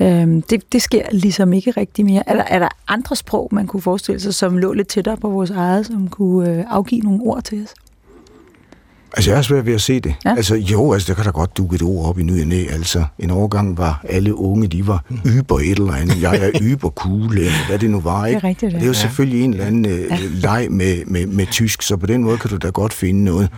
Øhm, det, det sker ligesom ikke rigtig mere. Er der, er der andre sprog, man kunne forestille sig, som lå lidt tættere på vores eget, som kunne øh, afgive nogle ord til os? Altså, jeg er svært ved at se det. Ja. Ja. Altså, jo, altså, der kan da godt dukke et ord op i ny og næ. Altså, en overgang var alle unge, de var yber et eller andet. Jeg er *laughs* yber cool, eller hvad det nu var, ikke? rigtigt, ja. Og det er jo selvfølgelig en eller anden øh, leg med, med, med tysk, så på den måde kan du da godt finde noget.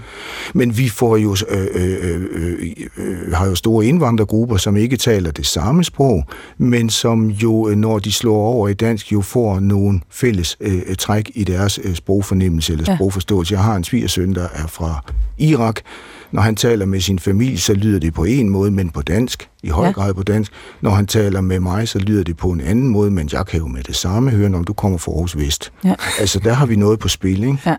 Men vi får jo, øh, øh, øh, øh, har jo store indvandrergrupper, som ikke taler det samme sprog, men som jo, øh, når de slår over i dansk, jo får nogle fælles øh, træk i deres øh, sprogfornemmelse eller Ja. sprogforståelse. Jeg har en svigersøn, der er fra Irak. Når han taler med sin familie, så lyder det på en måde, men på dansk. I høj Ja. grad på dansk. Når han taler med mig, så lyder det på en anden måde, men jeg kan jo med det samme høre, når du kommer fra Aarhus Vest. Ja. Altså, der har vi noget på spil, ikke? Ja.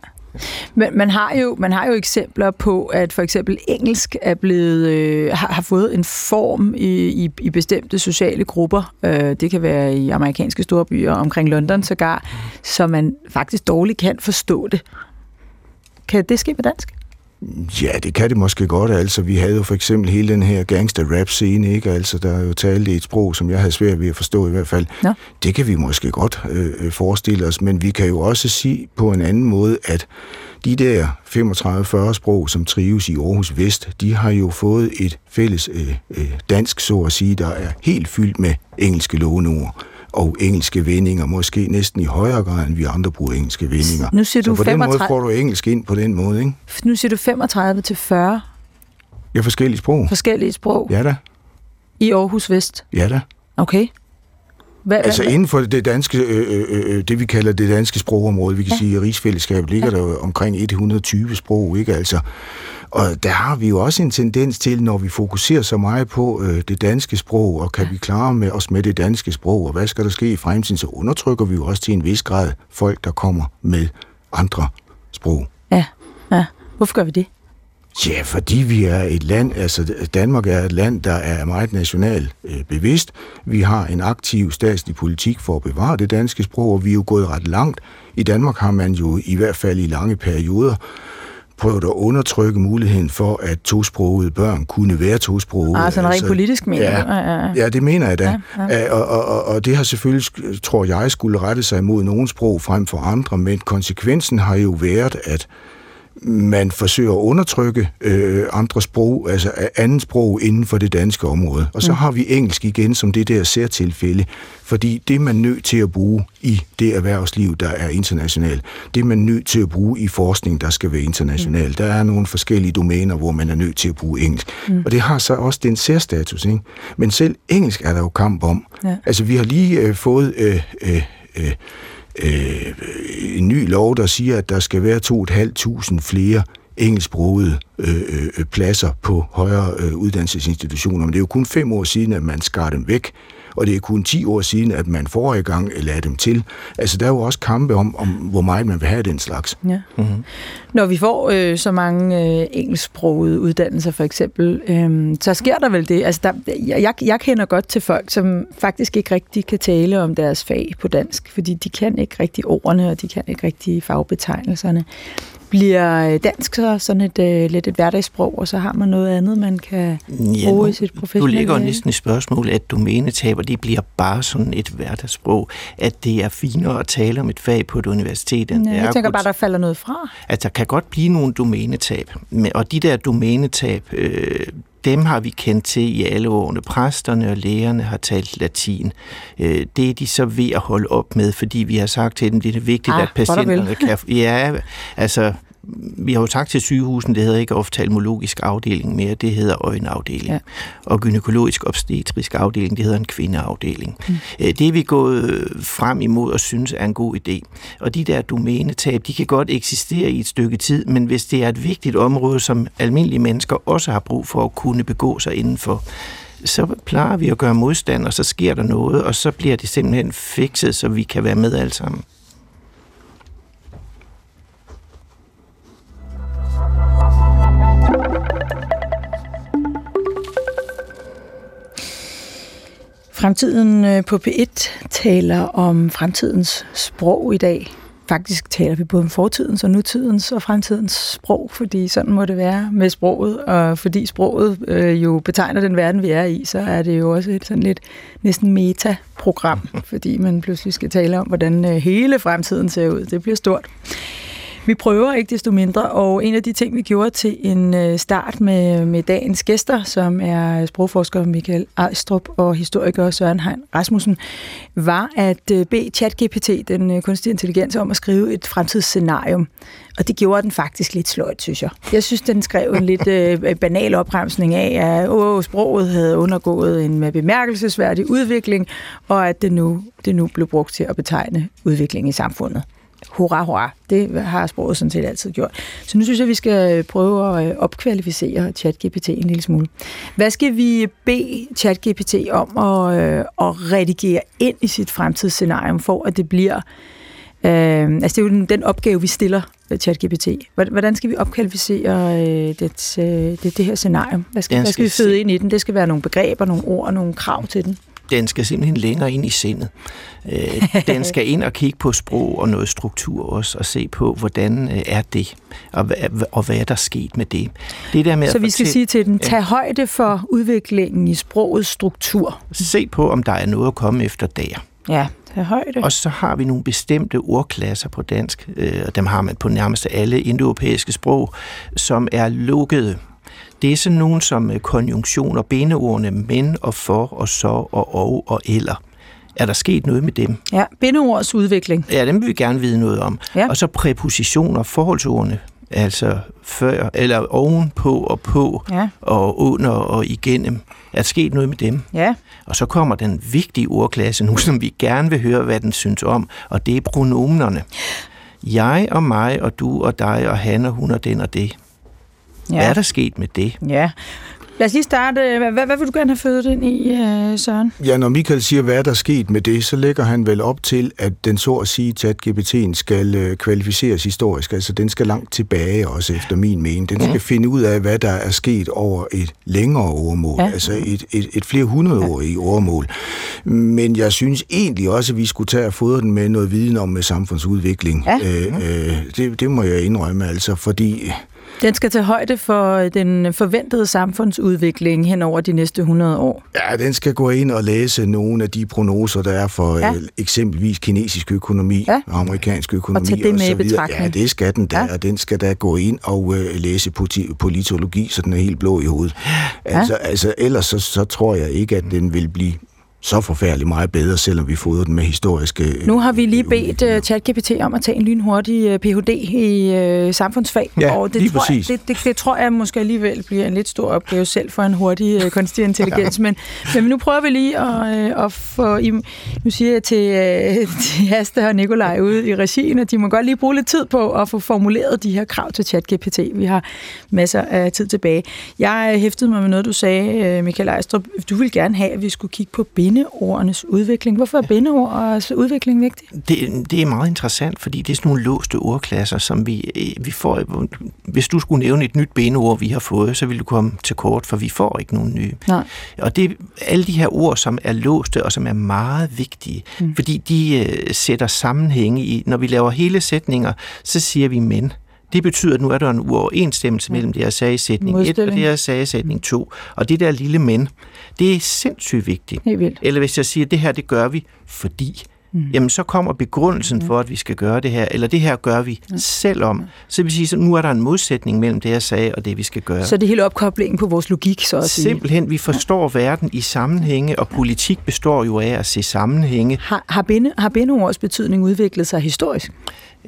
Men man har jo man har jo eksempler på at for eksempel engelsk er blevet øh, har, har fået en form i, i, i bestemte sociale grupper. Øh, det kan være i amerikanske storbyer omkring London sågar, så man faktisk dårligt kan forstå det. Kan det ske på dansk? Ja, det kan det måske godt. Altså, vi havde jo for eksempel hele den her gangster-rap-scene, ikke? Altså, der er jo talt i et sprog, som jeg havde svært ved at forstå i hvert fald. Ja. Det kan vi måske godt øh, øh, forestille os, men vi kan jo også sige på en anden måde, at de der 35-40 sprog, som trives i Aarhus Vest, de har jo fået et fælles øh, øh, dansk, så at sige, der er helt fyldt med engelske låneord og engelske vendinger, måske næsten i højere grad, end vi andre bruger engelske vendinger. Nu siger du så på 35... den måde får du engelsk ind på den måde, ikke? Nu siger du 35 til 40 Ja, forskellige sprog. forskellige sprog Ja da, i Aarhus Vest. ja da. Okay. Hvad, Altså hvad, inden for det danske, øh, øh, øh, det vi kalder det danske sprogområde, vi kan ja. sige, at rigsfællesskabet ligger ja. der omkring 120 sprog, ikke altså? Og der har vi jo også en tendens til, når vi fokuserer så meget på øh, det danske sprog, og kan vi klare med os med det danske sprog, og hvad skal der ske i fremtiden, så undertrykker vi jo også til en vis grad folk, der kommer med andre sprog. ja, ja. Hvorfor gør vi det? Ja, fordi vi er et land, altså Danmark er et land, der er meget national øh, bevidst. Vi har en aktiv statslig politik for at bevare det danske sprog, og vi er jo gået ret langt. I Danmark har man jo i hvert fald i lange perioder prøvet at undertrykke muligheden for, at tosprogede børn kunne være tosprogede. Ah, sådan rent politisk mener ja? Ja, ja, det mener jeg da. Ja, Ja. Og, og, og, og det har selvfølgelig, tror jeg, skulle rette sig imod nogle sprog frem for andre, men konsekvensen har jo været, at man forsøger at undertrykke øh, andre sprog, altså anden sprog inden for det danske område. Og så mm. har vi engelsk igen som det der særtilfælde, fordi det er man nødt til at bruge i det erhvervsliv, der er internationalt. Det er man nødt til at bruge i forskning, der skal være international. Mm. Der er nogle forskellige domæner, hvor man er nødt til at bruge engelsk. Mm. Og det har så også den særstatus. Ikke? Men selv engelsk er der jo kamp om. Ja. Altså vi har lige øh, fået... Øh, øh, øh, øh, en ny lov, der siger, at der skal være 2.500 flere engelsksprogede øh, øh, pladser på højere øh, uddannelsesinstitutioner. Men det er jo kun fem år siden, at man skar dem væk, og det er kun 10 år siden, at man forrige gang lagde dem til. Altså, der er jo også kampe om, om hvor meget man vil have af den slags. Ja. Mm-hmm. Når vi får øh, så mange øh, engelsksprogede uddannelser for eksempel, øh, så sker der vel det. Altså, der, jeg, jeg kender godt til folk, som faktisk ikke rigtig kan tale om deres fag på dansk, fordi de kan ikke rigtig ordene, og de kan ikke rigtig fagbetegnelserne. Bliver dansk så sådan et øh, lidt et hverdagssprog, og så har man noget andet, man kan Ja, bruge nu, i sit du professionelle... lægger jo næsten i spørgsmål, at domænetaber, det bliver bare sådan et hverdagssprog, at det er finere at tale om et fag på et universitet, end Ja, jeg tænker bare, der falder noget fra. at der kan godt blive nogle domænetab. Og de der domænetab, øh, dem har vi kendt til i alle årene. Præsterne og lægerne har talt latin. Øh, det er de så ved at holde op med, fordi vi har sagt til dem, det er vigtigt, Ah, at patienterne kan... *laughs* Ja, altså... Vi har jo sagt til sygehusen, det hedder ikke oftalmologisk afdeling mere, det hedder øjenafdeling. Ja. Og gynækologisk obstetrisk afdeling, det hedder en kvindeafdeling. Mm. Det er vi gået øh, frem imod og synes er en god idé. Og de der domænetab, de kan godt eksistere i et stykke tid, men hvis det er et vigtigt område, som almindelige mennesker også har brug for at kunne begå sig indenfor, så plejer vi at gøre modstand, og så sker der noget, og så bliver det simpelthen fikset, så vi kan være med alle sammen. Fremtiden øh, på P1 taler om fremtidens sprog i dag. Faktisk taler vi både om fortidens og nutidens og fremtidens sprog, fordi sådan må det være med sproget, og fordi sproget øh, jo betegner den verden, vi er i, så er det jo også et sådan lidt næsten meta-program, *laughs* fordi man pludselig skal tale om, hvordan øh, hele fremtiden ser ud. Det bliver stort. Vi prøver ikke desto mindre, og en af de ting, vi gjorde til en øh, start med, med dagens gæster, som er sprogforsker Michael Ejstrup og historiker Søren Hein Rasmussen, var at øh, bede ChatGPT, den øh, kunstige intelligens, om at skrive et fremtidsscenarium. Og det gjorde den faktisk lidt sløjt, synes jeg. Jeg synes, den skrev en lidt øh, banal opremsning af, at åh, sproget havde undergået en bemærkelsesværdig udvikling, og at det nu, det nu blev brugt til at betegne udvikling i samfundet hurra, hurra. Det har sproget sådan set altid gjort. Så nu synes jeg, vi skal prøve at øh, opkvalificere ChatGPT en lille smule. Hvad skal vi bede ChatGPT om at, øh, at redigere ind i sit fremtidsscenarium, for at det bliver... Øh, altså det er jo den, den opgave, vi stiller ChatGPT? Hvordan skal vi opkvalificere øh, det, øh, det, det her scenario? Hvad skal, hvad skal vi føde ind i den? Det skal være nogle begreber, nogle ord, nogle krav til den den skal simpelthen længere ind i sindet. Øh, den skal ind og kigge på sprog og noget struktur også, og se på, hvordan øh, er det, og, og hvad er der sket med det. det der med Så vi skal sige til den, tag højde for udviklingen i sprogets struktur. Se på, om der er noget at komme efter der. Ja, tag højde. Og så har vi nogle bestemte ordklasser på dansk, øh, og dem har man på nærmest alle indoeuropæiske sprog, som er lukkede det er sådan nogen som øh, konjunktioner, bindeordene men og for og så og og og eller. Er der sket noget med dem? Ja, bindeords udvikling. Ja, dem vil vi gerne vide noget om. Ja. Og så præpositioner, forholdsordene, altså før, eller ovenpå og på, ja. og under og igennem. Er der sket noget med dem? Ja. Og så kommer den vigtige ordklasse nu, *laughs* som vi gerne vil høre, hvad den synes om, og det er pronomenerne. Jeg og mig og du og dig og han og hun og den og det. Ja. Hvad er der sket med det? Ja. Lad os lige starte. Hvad, hvad vil du gerne have født ind i, uh, Søren? Ja, når Michael siger, hvad er der sket med det, så lægger han vel op til, at den så at sige, at GPT'en skal uh, kvalificeres historisk. Altså, den skal langt tilbage også, efter min mening. Den skal ja. finde ud af, hvad der er sket over et længere overmål. Ja. Altså et, et, et flere hundrede år i overmål. Men jeg synes egentlig også, at vi skulle tage og fodre den med noget viden om med samfundsudvikling. Ja. Uh, uh, det, det må jeg indrømme, altså, fordi den skal tage højde for den forventede samfundsudvikling hen over de næste 100 år. Ja, den skal gå ind og læse nogle af de prognoser, der er for ja. Øh, eksempelvis kinesisk økonomi, ja. amerikansk økonomi og, tage det med og så videre. Ja, det skal den da, ja. og den skal da gå ind og uh, læse politologi, så den er helt blå i hovedet. Ja. Altså, altså ellers så, så tror jeg ikke, at den vil blive så forfærdeligt meget bedre, selvom vi fodrer den med historiske... Nu har vi lige bedt uh, ChatGPT om at tage en lynhurtig uh, Ph.D. i uh, samfundsfag, ja, og det lige tror, præcis. Jeg, det, det, det tror jeg måske alligevel bliver en lidt stor opgave selv for en hurtig uh, kunstig intelligens, ja. *laughs* men, men nu prøver vi lige at, uh, at få... I, nu siger jeg til, uh, *laughs* til Asta og Nikolaj ude i regien, at de må godt lige bruge lidt tid på at få formuleret de her krav til ChatGPT. Vi har masser af tid tilbage. Jeg hæftede mig med noget, du sagde, Michael Ejstrup. Du vil gerne have, at vi skulle kigge på bindeordenes udvikling. Hvorfor er bindeordets udvikling vigtig? Det, det er meget interessant, fordi det er sådan nogle låste ordklasser, som vi, øh, vi får. Hvis du skulle nævne et nyt bindeord, vi har fået, så vil du komme til kort, for vi får ikke nogen nye. Nej. Og det er alle de her ord, som er låste og som er meget vigtige, mm. fordi de uh, sætter sammenhænge i. Når vi laver hele sætninger, så siger vi men. Det betyder, at nu er der en uoverensstemmelse mellem det, jeg sagde i sætning 1 og det, jeg sagde i sætning 2. Og det der lille men, det er sindssygt vigtigt. Helt vildt. Eller hvis jeg siger, at det her, det gør vi, fordi mm. jamen så kommer begrundelsen for, at vi skal gøre det her, eller det her gør vi ja. selvom. Så vil sige, at nu er der en modsætning mellem det, jeg sagde, og det, vi skal gøre. Så det er hele opkoblingen på vores logik, så at sige. Simpelthen, vi forstår ja. verden i sammenhænge, og politik består jo af at se sammenhænge. Har, har, binde, har bindeords betydning udviklet sig historisk?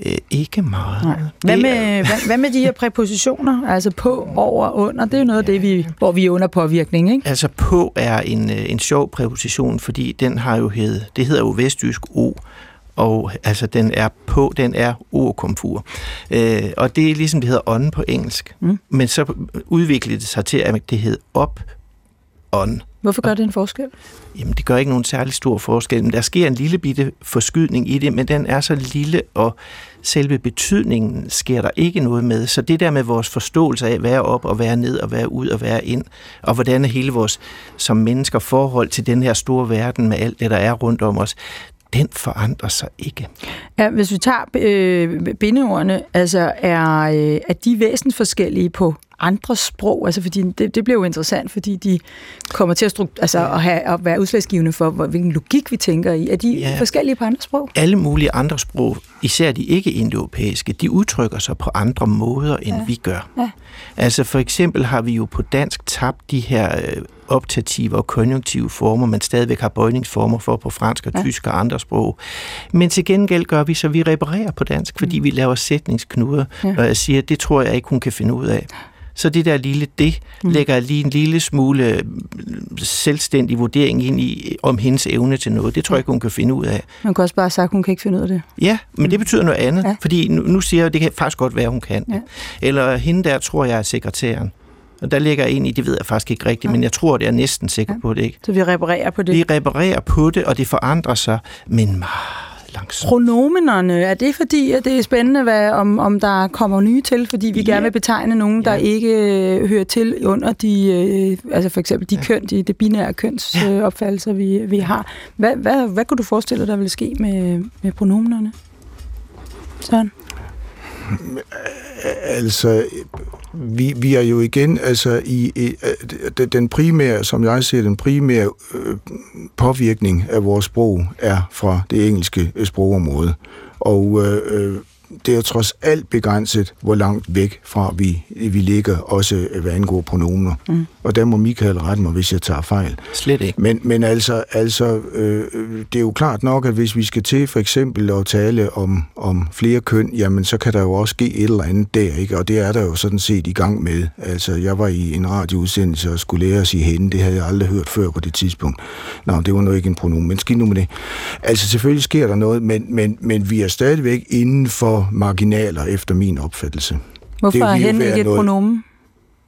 Øh, ikke meget. Nej. Hvad, med, hvad, hvad med de her præpositioner? Altså på, over, under. Det er jo noget af det, vi, hvor vi er under påvirkning, ikke? Altså på er en, øh, en sjov præposition, fordi den har jo hed, det hedder jo vestjysk O, og altså den er på, den er o-komfur. Øh, og det er ligesom det hedder ånden på engelsk. Mm. Men så udviklede det sig til, at det hed op ånd. Hvorfor gør det en forskel? Jamen, det gør ikke nogen særlig stor forskel. Men der sker en lille bitte forskydning i det, men den er så lille, og selve betydningen sker der ikke noget med. Så det der med vores forståelse af, være op og være ned og være ud og være ind, og hvordan er hele vores som mennesker forhold til den her store verden med alt det, der er rundt om os, den forandrer sig ikke. Ja, hvis vi tager øh, bindeordene, altså er, øh, er de væsentligt forskellige på andre sprog? Altså, fordi det, det bliver jo interessant, fordi de kommer til at, strukt, altså, at, have, at være udslagsgivende for, hvilken logik vi tænker i. Er de ja, forskellige på andre sprog? Alle mulige andre sprog, især de ikke-indoeuropæiske, de udtrykker sig på andre måder, end ja. vi gør. Ja. Altså for eksempel har vi jo på dansk tabt de her øh, optative og konjunktive former, man stadigvæk har bøjningsformer for på fransk og ja. tysk og andre sprog. Men til gengæld gør vi så, vi reparerer på dansk, fordi mm. vi laver sætningsknuder, ja. når jeg siger, det tror jeg ikke, hun kan finde ud af. Så det der lille det mm. lægger lige en lille smule øh, selvstændig vurdering ind i, om hendes evne til noget. Det tror jeg ikke, hun kan finde ud af. Man kan også bare sige, at hun kan ikke finde ud af det. Ja, men mm. det betyder noget andet. Ja. Fordi nu, nu siger jeg, at det kan faktisk godt være, hun kan. Ja. Eller hende der, tror jeg, er sekretæren. Og der ligger en i, det ved jeg faktisk ikke rigtigt, ja. men jeg tror, det er næsten sikker ja. på det. Ikke? Så vi reparerer på det? Vi reparerer på det, og det forandrer sig, men meget langsomt. Pronomenerne, er det fordi, at det er spændende, hvad, om, om der kommer nye til, fordi vi ja. gerne vil betegne nogen, der ja. ikke øh, hører til under de, øh, altså for eksempel de ja. køn, de, det binære kønsopfattelser, ja. øh, vi, vi har. Hvad, hvad, hvad kunne du forestille dig, der vil ske med, med pronomenerne? Sådan. Altså, vi, vi er jo igen altså i, i øh, den primære, som jeg ser, den primære øh, påvirkning af vores sprog er fra det engelske øh, sprogområde. Og øh, øh det er trods alt begrænset, hvor langt væk fra vi, vi ligger, også hvad angår pronomer. Mm. Og der må Michael rette mig, hvis jeg tager fejl. Slet ikke. Men, men altså, altså øh, det er jo klart nok, at hvis vi skal til for eksempel at tale om, om flere køn, jamen så kan der jo også ske et eller andet der, ikke? Og det er der jo sådan set i gang med. Altså, jeg var i en radioudsendelse og skulle lære at sige hende. Det havde jeg aldrig hørt før på det tidspunkt. Nå, det var nu ikke en pronomen, men skidt nu med det. Altså, selvfølgelig sker der noget, men, men, men vi er stadigvæk inden for marginaler, efter min opfattelse. Hvorfor det er hen ikke et pronomen?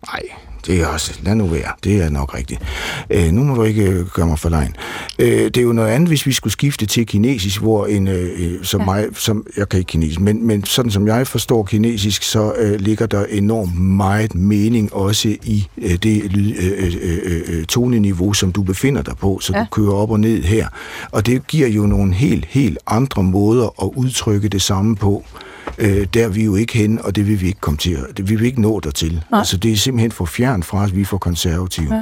Nej, det er også, lad nu være, det er nok rigtigt. Øh, nu må du ikke øh, gøre mig for lejen. Øh, det er jo noget andet, hvis vi skulle skifte til kinesisk, hvor en, øh, øh som ja. mig, som, jeg kan ikke kinesisk, men, men sådan som jeg forstår kinesisk, så øh, ligger der enormt meget mening også i øh, det lyd, øh, øh, øh, øh, toneniveau, som du befinder dig på, så ja. du kører op og ned her. Og det giver jo nogle helt, helt andre måder at udtrykke det samme på øh, der er vi jo ikke hen, og det vil vi ikke komme til. Det vil vi ikke nå dertil. Nej. Altså, det er simpelthen for fjern fra os, vi er for konservative. Ja.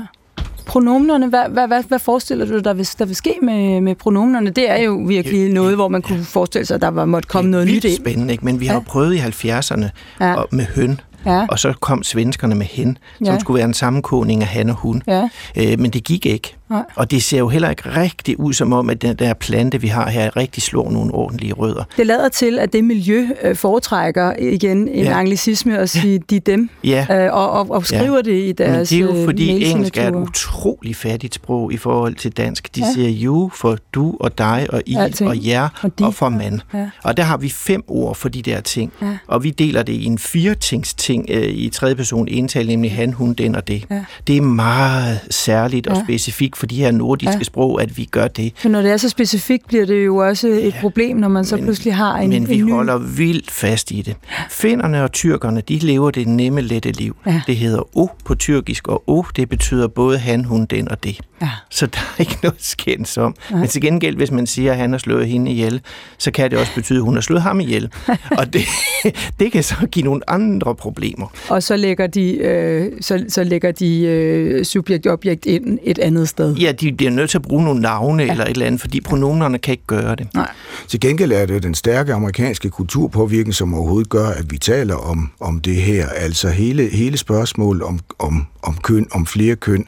Pronomnerne, hvad, hvad, hvad, hvad forestiller du, der vil, der vil ske med, med pronomnerne? Det er jo virkelig ja, noget, hvor man kunne forestille sig, at der var, måtte komme noget nyt ind. Det er spændende, ikke? men vi har ja. prøvet i 70'erne ja. med høn Ja. Og så kom svenskerne med hen, som ja. skulle være en sammenkoning af han og hun. Ja. Øh, men det gik ikke. Nej. Og det ser jo heller ikke rigtig ud som om, at den der plante, vi har her, rigtig slår nogle ordentlige rødder. Det lader til, at det miljø øh, foretrækker igen en ja. anglicisme at sige de dem, ja. øh, og, og, og skriver ja. det i deres Men det er jo øh, fordi engelsk er et utrolig fattigt sprog i forhold til dansk. De ja. siger you for du og dig og i Alting. og jer og, de. og for mand. Ja. Og der har vi fem ord for de der ting. Ja. Og vi deler det i en fire tings ting øh, i tredje person ental, nemlig han, hun, den og det. Ja. Det er meget særligt og ja. specifikt for de her nordiske ja. sprog, at vi gør det. For når det er så specifikt, bliver det jo også et ja. problem, når man så men, pludselig har en Men vi en ny... holder vildt fast i det. Finnerne og tyrkerne, de lever det nemme, lette liv. Ja. Det hedder o på tyrkisk, og o, det betyder både han, hun, den og det. Ja. Så der er ikke noget skændes om. Ja. Men til gengæld, hvis man siger, at han har slået hende ihjel, så kan det også betyde, at hun har slået ham ihjel. *laughs* og det, det kan så give nogle andre problemer. Og så lægger de, øh, så, så lægger de øh, subjekt-objekt ind et andet sted. Ja, de bliver nødt til at bruge nogle navne ja. eller et eller andet, fordi pronomenerne kan ikke gøre det. Nej. Til gengæld er det den stærke amerikanske kulturpåvirkning, som overhovedet gør, at vi taler om, om det her. Altså hele, hele spørgsmålet om, om, om køn, om flere køn,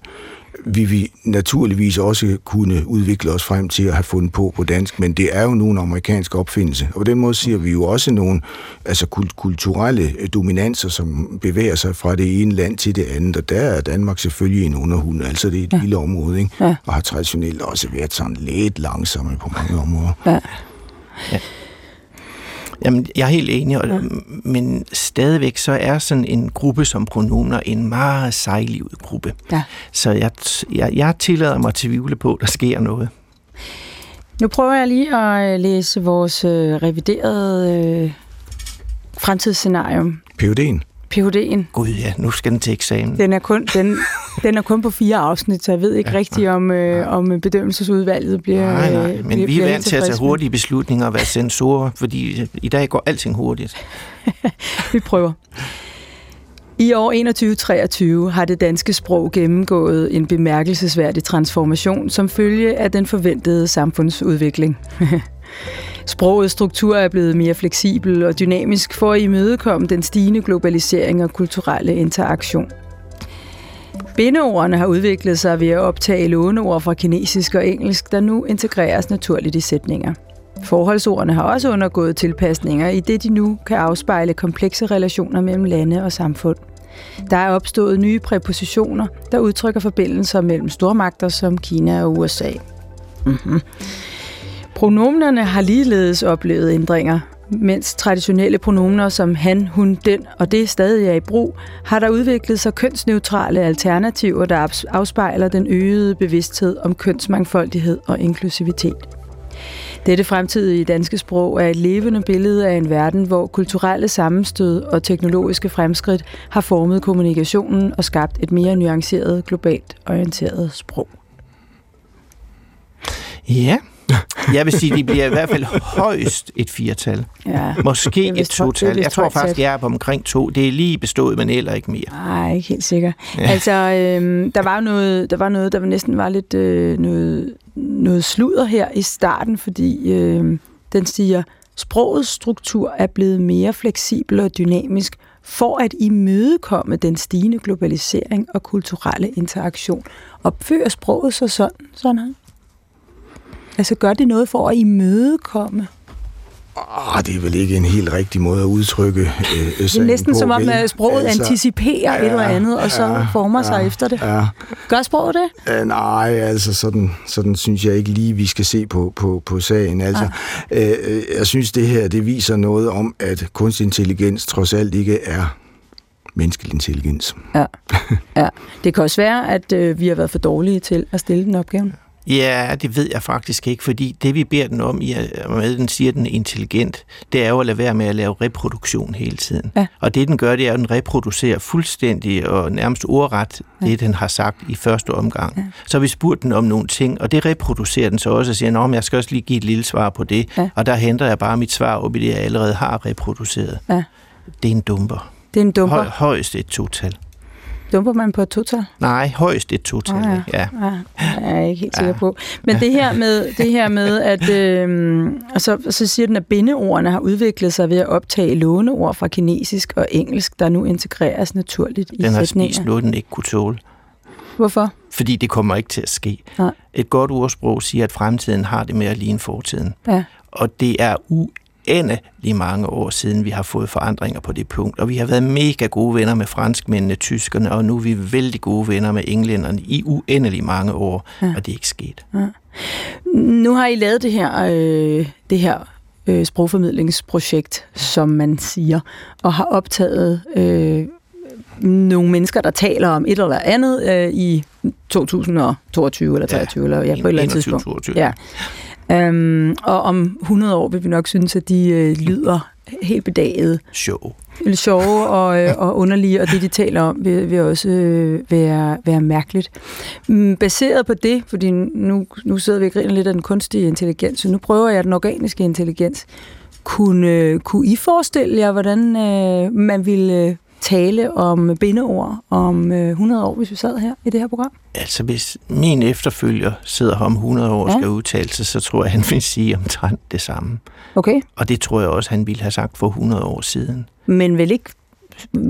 vi vi naturligvis også kunne udvikle os frem til at have fundet på på dansk, men det er jo nogle amerikanske opfindelse. Og på den måde siger vi jo også nogle altså kulturelle dominanser, som bevæger sig fra det ene land til det andet, og der er Danmark selvfølgelig en underhund, altså det er et ja. lille område, ikke? Ja. og har traditionelt også været sådan lidt langsomme på mange områder. Ja. Ja. Jamen, jeg er helt enig, og, ja. men stadigvæk så er sådan en gruppe som pronomer en meget sejlivet gruppe. Ja. Så jeg, jeg, jeg tillader mig at tvivle på, at der sker noget. Nu prøver jeg lige at øh, læse vores øh, reviderede øh, fremtidsscenarium. PUD'en? PhD'en. Gud ja, nu skal den til eksamen. Den er kun, den, den er kun på fire afsnit, så jeg ved ikke ja, rigtigt, om, øh, om bedømmelsesudvalget bliver Nej, nej, men bliver, vi er vant til at tage hurtige beslutninger og være sensorer, fordi i dag går alting hurtigt. *laughs* vi prøver. I år 2123 har det danske sprog gennemgået en bemærkelsesværdig transformation som følge af den forventede samfundsudvikling. *laughs* Sprogets struktur er blevet mere fleksibel og dynamisk for at imødekomme den stigende globalisering og kulturelle interaktion. Bindeordene har udviklet sig ved at optage låneord fra kinesisk og engelsk, der nu integreres naturligt i sætninger. Forholdsordene har også undergået tilpasninger, i det de nu kan afspejle komplekse relationer mellem lande og samfund. Der er opstået nye præpositioner, der udtrykker forbindelser mellem stormagter som Kina og USA. Mm-hmm. Pronomnerne har ligeledes oplevet ændringer. Mens traditionelle pronomener som han, hun, den og det stadig er i brug, har der udviklet sig kønsneutrale alternativer, der afspejler den øgede bevidsthed om kønsmangfoldighed og inklusivitet. Dette fremtidige danske sprog er et levende billede af en verden, hvor kulturelle sammenstød og teknologiske fremskridt har formet kommunikationen og skabt et mere nuanceret, globalt orienteret sprog. Ja, *laughs* jeg vil sige, de bliver i hvert fald højst et firtal. Ja. Måske et total. Jeg tror faktisk, jeg er på omkring to. Det er lige bestået, men heller ikke mere. Nej, ikke helt sikker. Ja. Altså, øhm, der var noget, der var noget, der næsten var lidt øh, noget, noget sludder her i starten, fordi øh, den siger, sprogets struktur er blevet mere fleksibel og dynamisk for at imødekomme den stigende globalisering og kulturelle interaktion. Opfører sproget sig sådan, sådan her? Altså gør det noget for at imødekomme? Ah, det er vel ikke en helt rigtig måde at udtrykke øh, Det er næsten på, som om, at sproget altså, anticiperer et eller andet, og så ja, former sig ja, efter det. Ja. Gør sproget det? Uh, nej, altså sådan, sådan synes jeg ikke lige, vi skal se på, på, på sagen. Altså, uh, jeg synes, det her det viser noget om, at kunstig intelligens trods alt ikke er menneskelig intelligens. Ja. ja. Det kan også være, at øh, vi har været for dårlige til at stille den opgaven. Ja, det ved jeg faktisk ikke, fordi det vi beder den om, i med den siger, at den er intelligent, det er jo at lade være med at lave reproduktion hele tiden. Ja. Og det den gør, det er, at den reproducerer fuldstændig og nærmest ordret ja. det, den har sagt i første omgang. Ja. Så vi spurgt den om nogle ting, og det reproducerer den så også og siger, at jeg skal også lige give et lille svar på det. Ja. Og der henter jeg bare mit svar op i det, jeg allerede har reproduceret. Ja. Det er en dumper. Det er en dumper. Høj, højst et total. Dumper man på et total? Nej, højst et total. Ah, ja. ja. Ja, jeg er ikke helt sikker på. Men det her med, det her med *laughs* at... Øh, og så, så siger den, at bindeordene har udviklet sig ved at optage låneord fra kinesisk og engelsk, der nu integreres naturligt i Den har sætninger. spist noget, den ikke kunne tåle. Hvorfor? Fordi det kommer ikke til at ske. Nej. Et godt ordsprog siger, at fremtiden har det med at ligne fortiden. Ja. Og det er uendelig mange år siden, vi har fået forandringer på det punkt. Og vi har været mega gode venner med franskmændene, tyskerne, og nu er vi vældig gode venner med englænderne i uendelig mange år, ja. og det er ikke sket. Nu har I lavet det her, øh, det her øh, sprogformidlingsprojekt, som man siger, og har optaget øh, nogle mennesker, der taler om et eller andet øh, i 2022 eller 23 ja, eller ja, på et eller andet 21, tidspunkt. 22. Ja. Um, og om 100 år vil vi nok synes, at de øh, lyder helt bedaget, lidt sjove og, øh, og underlige, og det, de taler om, vil, vil også øh, være, være mærkeligt. Mm, baseret på det, fordi nu, nu sidder vi og griner lidt af den kunstige intelligens, så nu prøver jeg den organiske intelligens. Kunne, øh, kunne I forestille jer, hvordan øh, man ville øh, tale om bindeord om øh, 100 år, hvis vi sad her i det her program? Altså, hvis min efterfølger sidder her om 100 år og Ja. skal udtale sig, så tror jeg, han vil sige omtrent det samme. Okay, Og det tror jeg også, han ville have sagt for 100 år siden. men vel ikke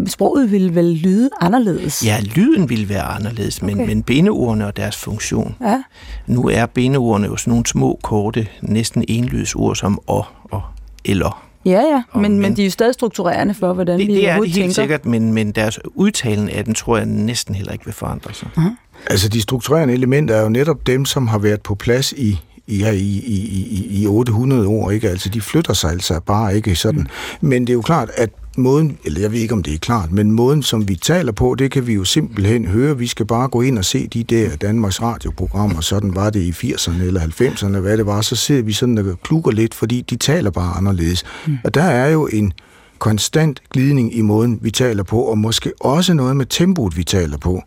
sproget ville vel lyde anderledes? Ja, lyden ville være anderledes, men, okay. men bindeordene og deres funktion. Ja. Nu er bindeordene jo sådan nogle små, korte, næsten enlydsord som og og eller. Ja, ja, Og men, men men- de er jo stadig strukturerende for, hvordan Det, vi det er det helt tænker. sikkert, men, men deres udtalen af den tror jeg næsten heller ikke vil forandre sig. Altså, de strukturerende elementer er jo netop dem, som har været på plads i i, ja, i, i, i, i 800 år, ikke? Altså, de flytter sig altså bare ikke sådan. Men det er jo klart, at måden, eller jeg ved ikke, om det er klart, men måden, som vi taler på, det kan vi jo simpelthen høre. Vi skal bare gå ind og se de der Danmarks radioprogrammer, sådan var det i 80'erne eller 90'erne, hvad det var, så ser vi sådan og klukker lidt, fordi de taler bare anderledes. Mm. Og der er jo en konstant glidning i måden, vi taler på, og måske også noget med tempoet, vi taler på,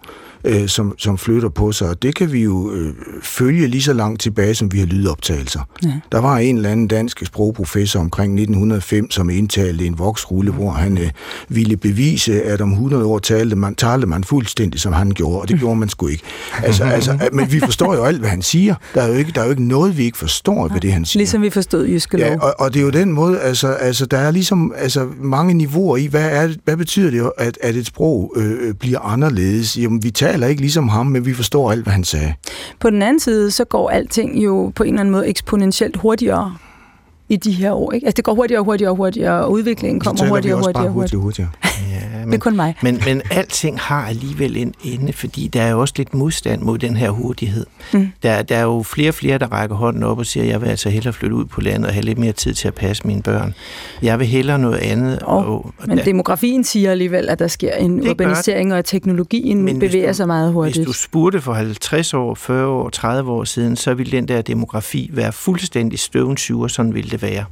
øh, som, som flytter på sig. Og det kan vi jo øh, følge lige så langt tilbage, som vi har lydoptagelser. Ja. Der var en eller anden dansk sprogprofessor omkring 1905, som indtalte en voksrulle, hvor han øh, ville bevise, at om 100 år talte man, talte man fuldstændig, som han gjorde, og det gjorde man sgu ikke. Altså, altså, men vi forstår jo alt, hvad han siger. Der er jo ikke, der er jo ikke noget, vi ikke forstår ved det, han siger. Ligesom vi forstod Jyske Lov. Ja, og, og det er jo den måde, altså, altså der er ligesom altså, mange niveauer i, hvad, er, hvad betyder det, at, at et sprog øh, bliver anderledes? Jamen, vi taler ikke ligesom ham, men vi forstår alt, hvad han sagde. På den anden side, så går alting jo på en eller anden måde eksponentielt hurtigere i de her år. Ikke? Altså det går hurtigere og hurtigere og hurtigere, og udviklingen kommer hurtigere og hurtigere hurtigere. hurtigt, hurtigere. Ja, Men, *laughs* det er kun mig. Men, men alting har alligevel en ende, fordi der er jo også lidt modstand mod den her hurtighed. Mm. Der, der er jo flere og flere, der rækker hånden op og siger, jeg vil altså hellere flytte ud på landet og have lidt mere tid til at passe mine børn. Jeg vil hellere noget andet. Og, og, men der, demografien siger alligevel, at der sker en urbanisering, og at teknologien men bevæger du, sig meget hurtigt. Hvis du spurgte for 50 år, 40 år, 30 år siden, så ville den der demografi være fuldstændig støvnsyver, sådan ville det være.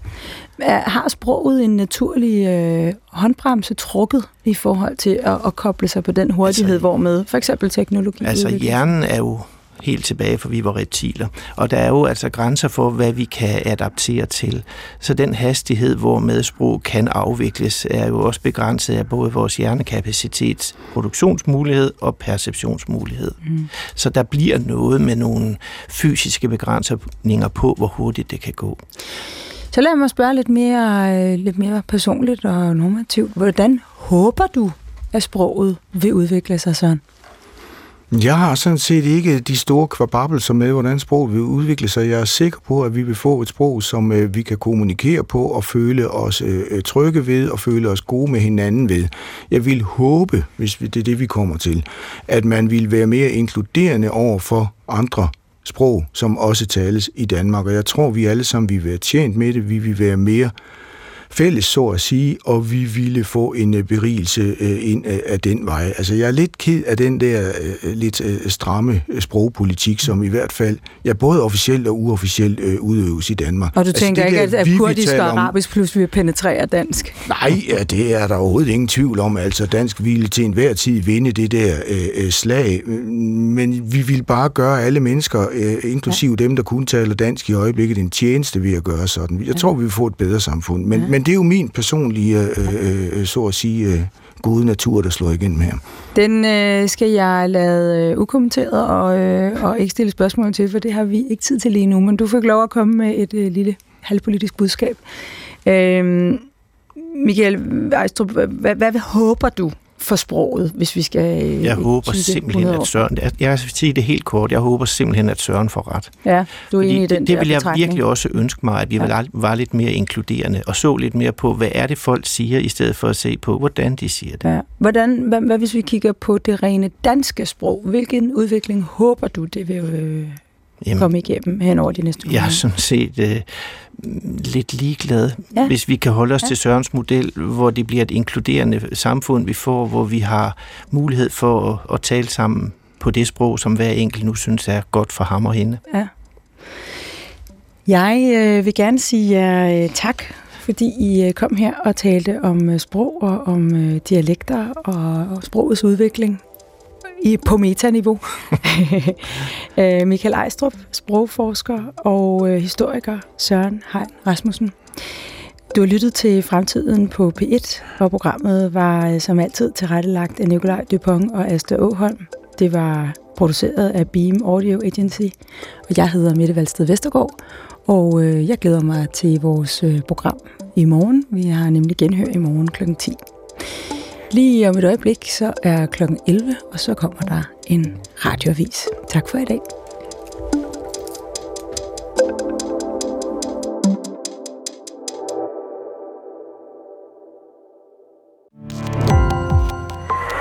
Har sproget en naturlig øh, håndbremse trukket i forhold til at, at koble sig på den hurtighed, altså, hvormed for eksempel teknologi Altså hjernen er jo helt tilbage, for vi var reptiler. Og der er jo altså grænser for, hvad vi kan adaptere til. Så den hastighed, hvor medsprog kan afvikles, er jo også begrænset af både vores hjernekapacitet, produktionsmulighed og perceptionsmulighed. Mm. Så der bliver noget med nogle fysiske begrænsninger på, hvor hurtigt det kan gå. Så lad mig spørge lidt mere, øh, lidt mere personligt og normativt. Hvordan håber du, at sproget vil udvikle sig sådan? Jeg har sådan set ikke de store kvababelser med, hvordan sproget vil udvikle sig. Jeg er sikker på, at vi vil få et sprog, som øh, vi kan kommunikere på og føle os øh, øh trygge ved og føle os gode med hinanden ved. Jeg vil håbe, hvis det er det, vi kommer til, at man vil være mere inkluderende over for andre sprog, som også tales i Danmark. Og jeg tror, vi alle sammen vil være tjent med det. Vi vil være mere fælles, så at sige, og vi ville få en øh, berigelse øh, ind af den vej. Altså, jeg er lidt ked af den der øh, lidt stramme sprogpolitik, som i hvert fald, ja, både officielt og uofficielt udøves i Danmark. Og du altså, tænker ikke, at, at kurdisk og arabisk plus vil penetrere dansk? Nej, ja, det er der overhovedet ingen tvivl om. Altså, dansk ville til enhver tid vinde det der øh, slag, men vi vil bare gøre alle mennesker, øh, inklusive ja. dem, der kun taler dansk i øjeblikket, en tjeneste ved at gøre sådan. Jeg tror, vi vil få et bedre samfund, men, ja. men det er jo min personlige, øh, øh, øh, så at sige, øh, gode natur, der slår igennem her. Den øh, skal jeg lade øh, ukommenteret og, øh, og ikke stille spørgsmål til, for det har vi ikke tid til lige nu, men du fik lov at komme med et øh, lille halvpolitisk budskab. Øh, Michael Ejstrup, hvad, hvad håber du for sproget, hvis vi skal øh, Jeg håber simpelthen, at Søren... Jeg, jeg vil sige det helt kort. Jeg håber simpelthen, at Søren får ret. Ja, du er enig i den Det, det vil jeg virkelig også ønske mig, at vi ja. var lidt mere inkluderende og så lidt mere på, hvad er det, folk siger, i stedet for at se på, hvordan de siger det. Ja. Hvordan, hvad, hvad hvis vi kigger på det rene danske sprog? Hvilken udvikling håber du, det vil øh, Jamen, komme igennem hen over de næste uger? Jeg er sådan set øh, lidt ligeglad, ja. hvis vi kan holde os ja. til Sørens model, hvor det bliver et inkluderende samfund, vi får, hvor vi har mulighed for at, at tale sammen på det sprog, som hver enkelt nu synes er godt for ham og hende. Ja. Jeg øh, vil gerne sige jer øh, tak, fordi I øh, kom her og talte om øh, sprog og om øh, dialekter og, og sprogets udvikling i, på metaniveau. *laughs* Øh, Michael Ejstrup, sprogforsker og øh, historiker Søren Hein Rasmussen. Du har lyttet til Fremtiden på P1, hvor programmet var øh, som altid tilrettelagt af Nikolaj Dupont og Asta Åholm. Det var produceret af Beam Audio Agency, og jeg hedder Mette Valsted Vestergaard, og øh, jeg glæder mig til vores program i morgen. Vi har nemlig genhør i morgen kl. 10. Lige om et øjeblik, så er klokken 11, og så kommer der en radioavis. Tak for i dag.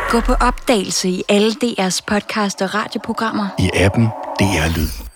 Gå på opdagelse i alle DR's podcast og radioprogrammer. I appen DR Lyd.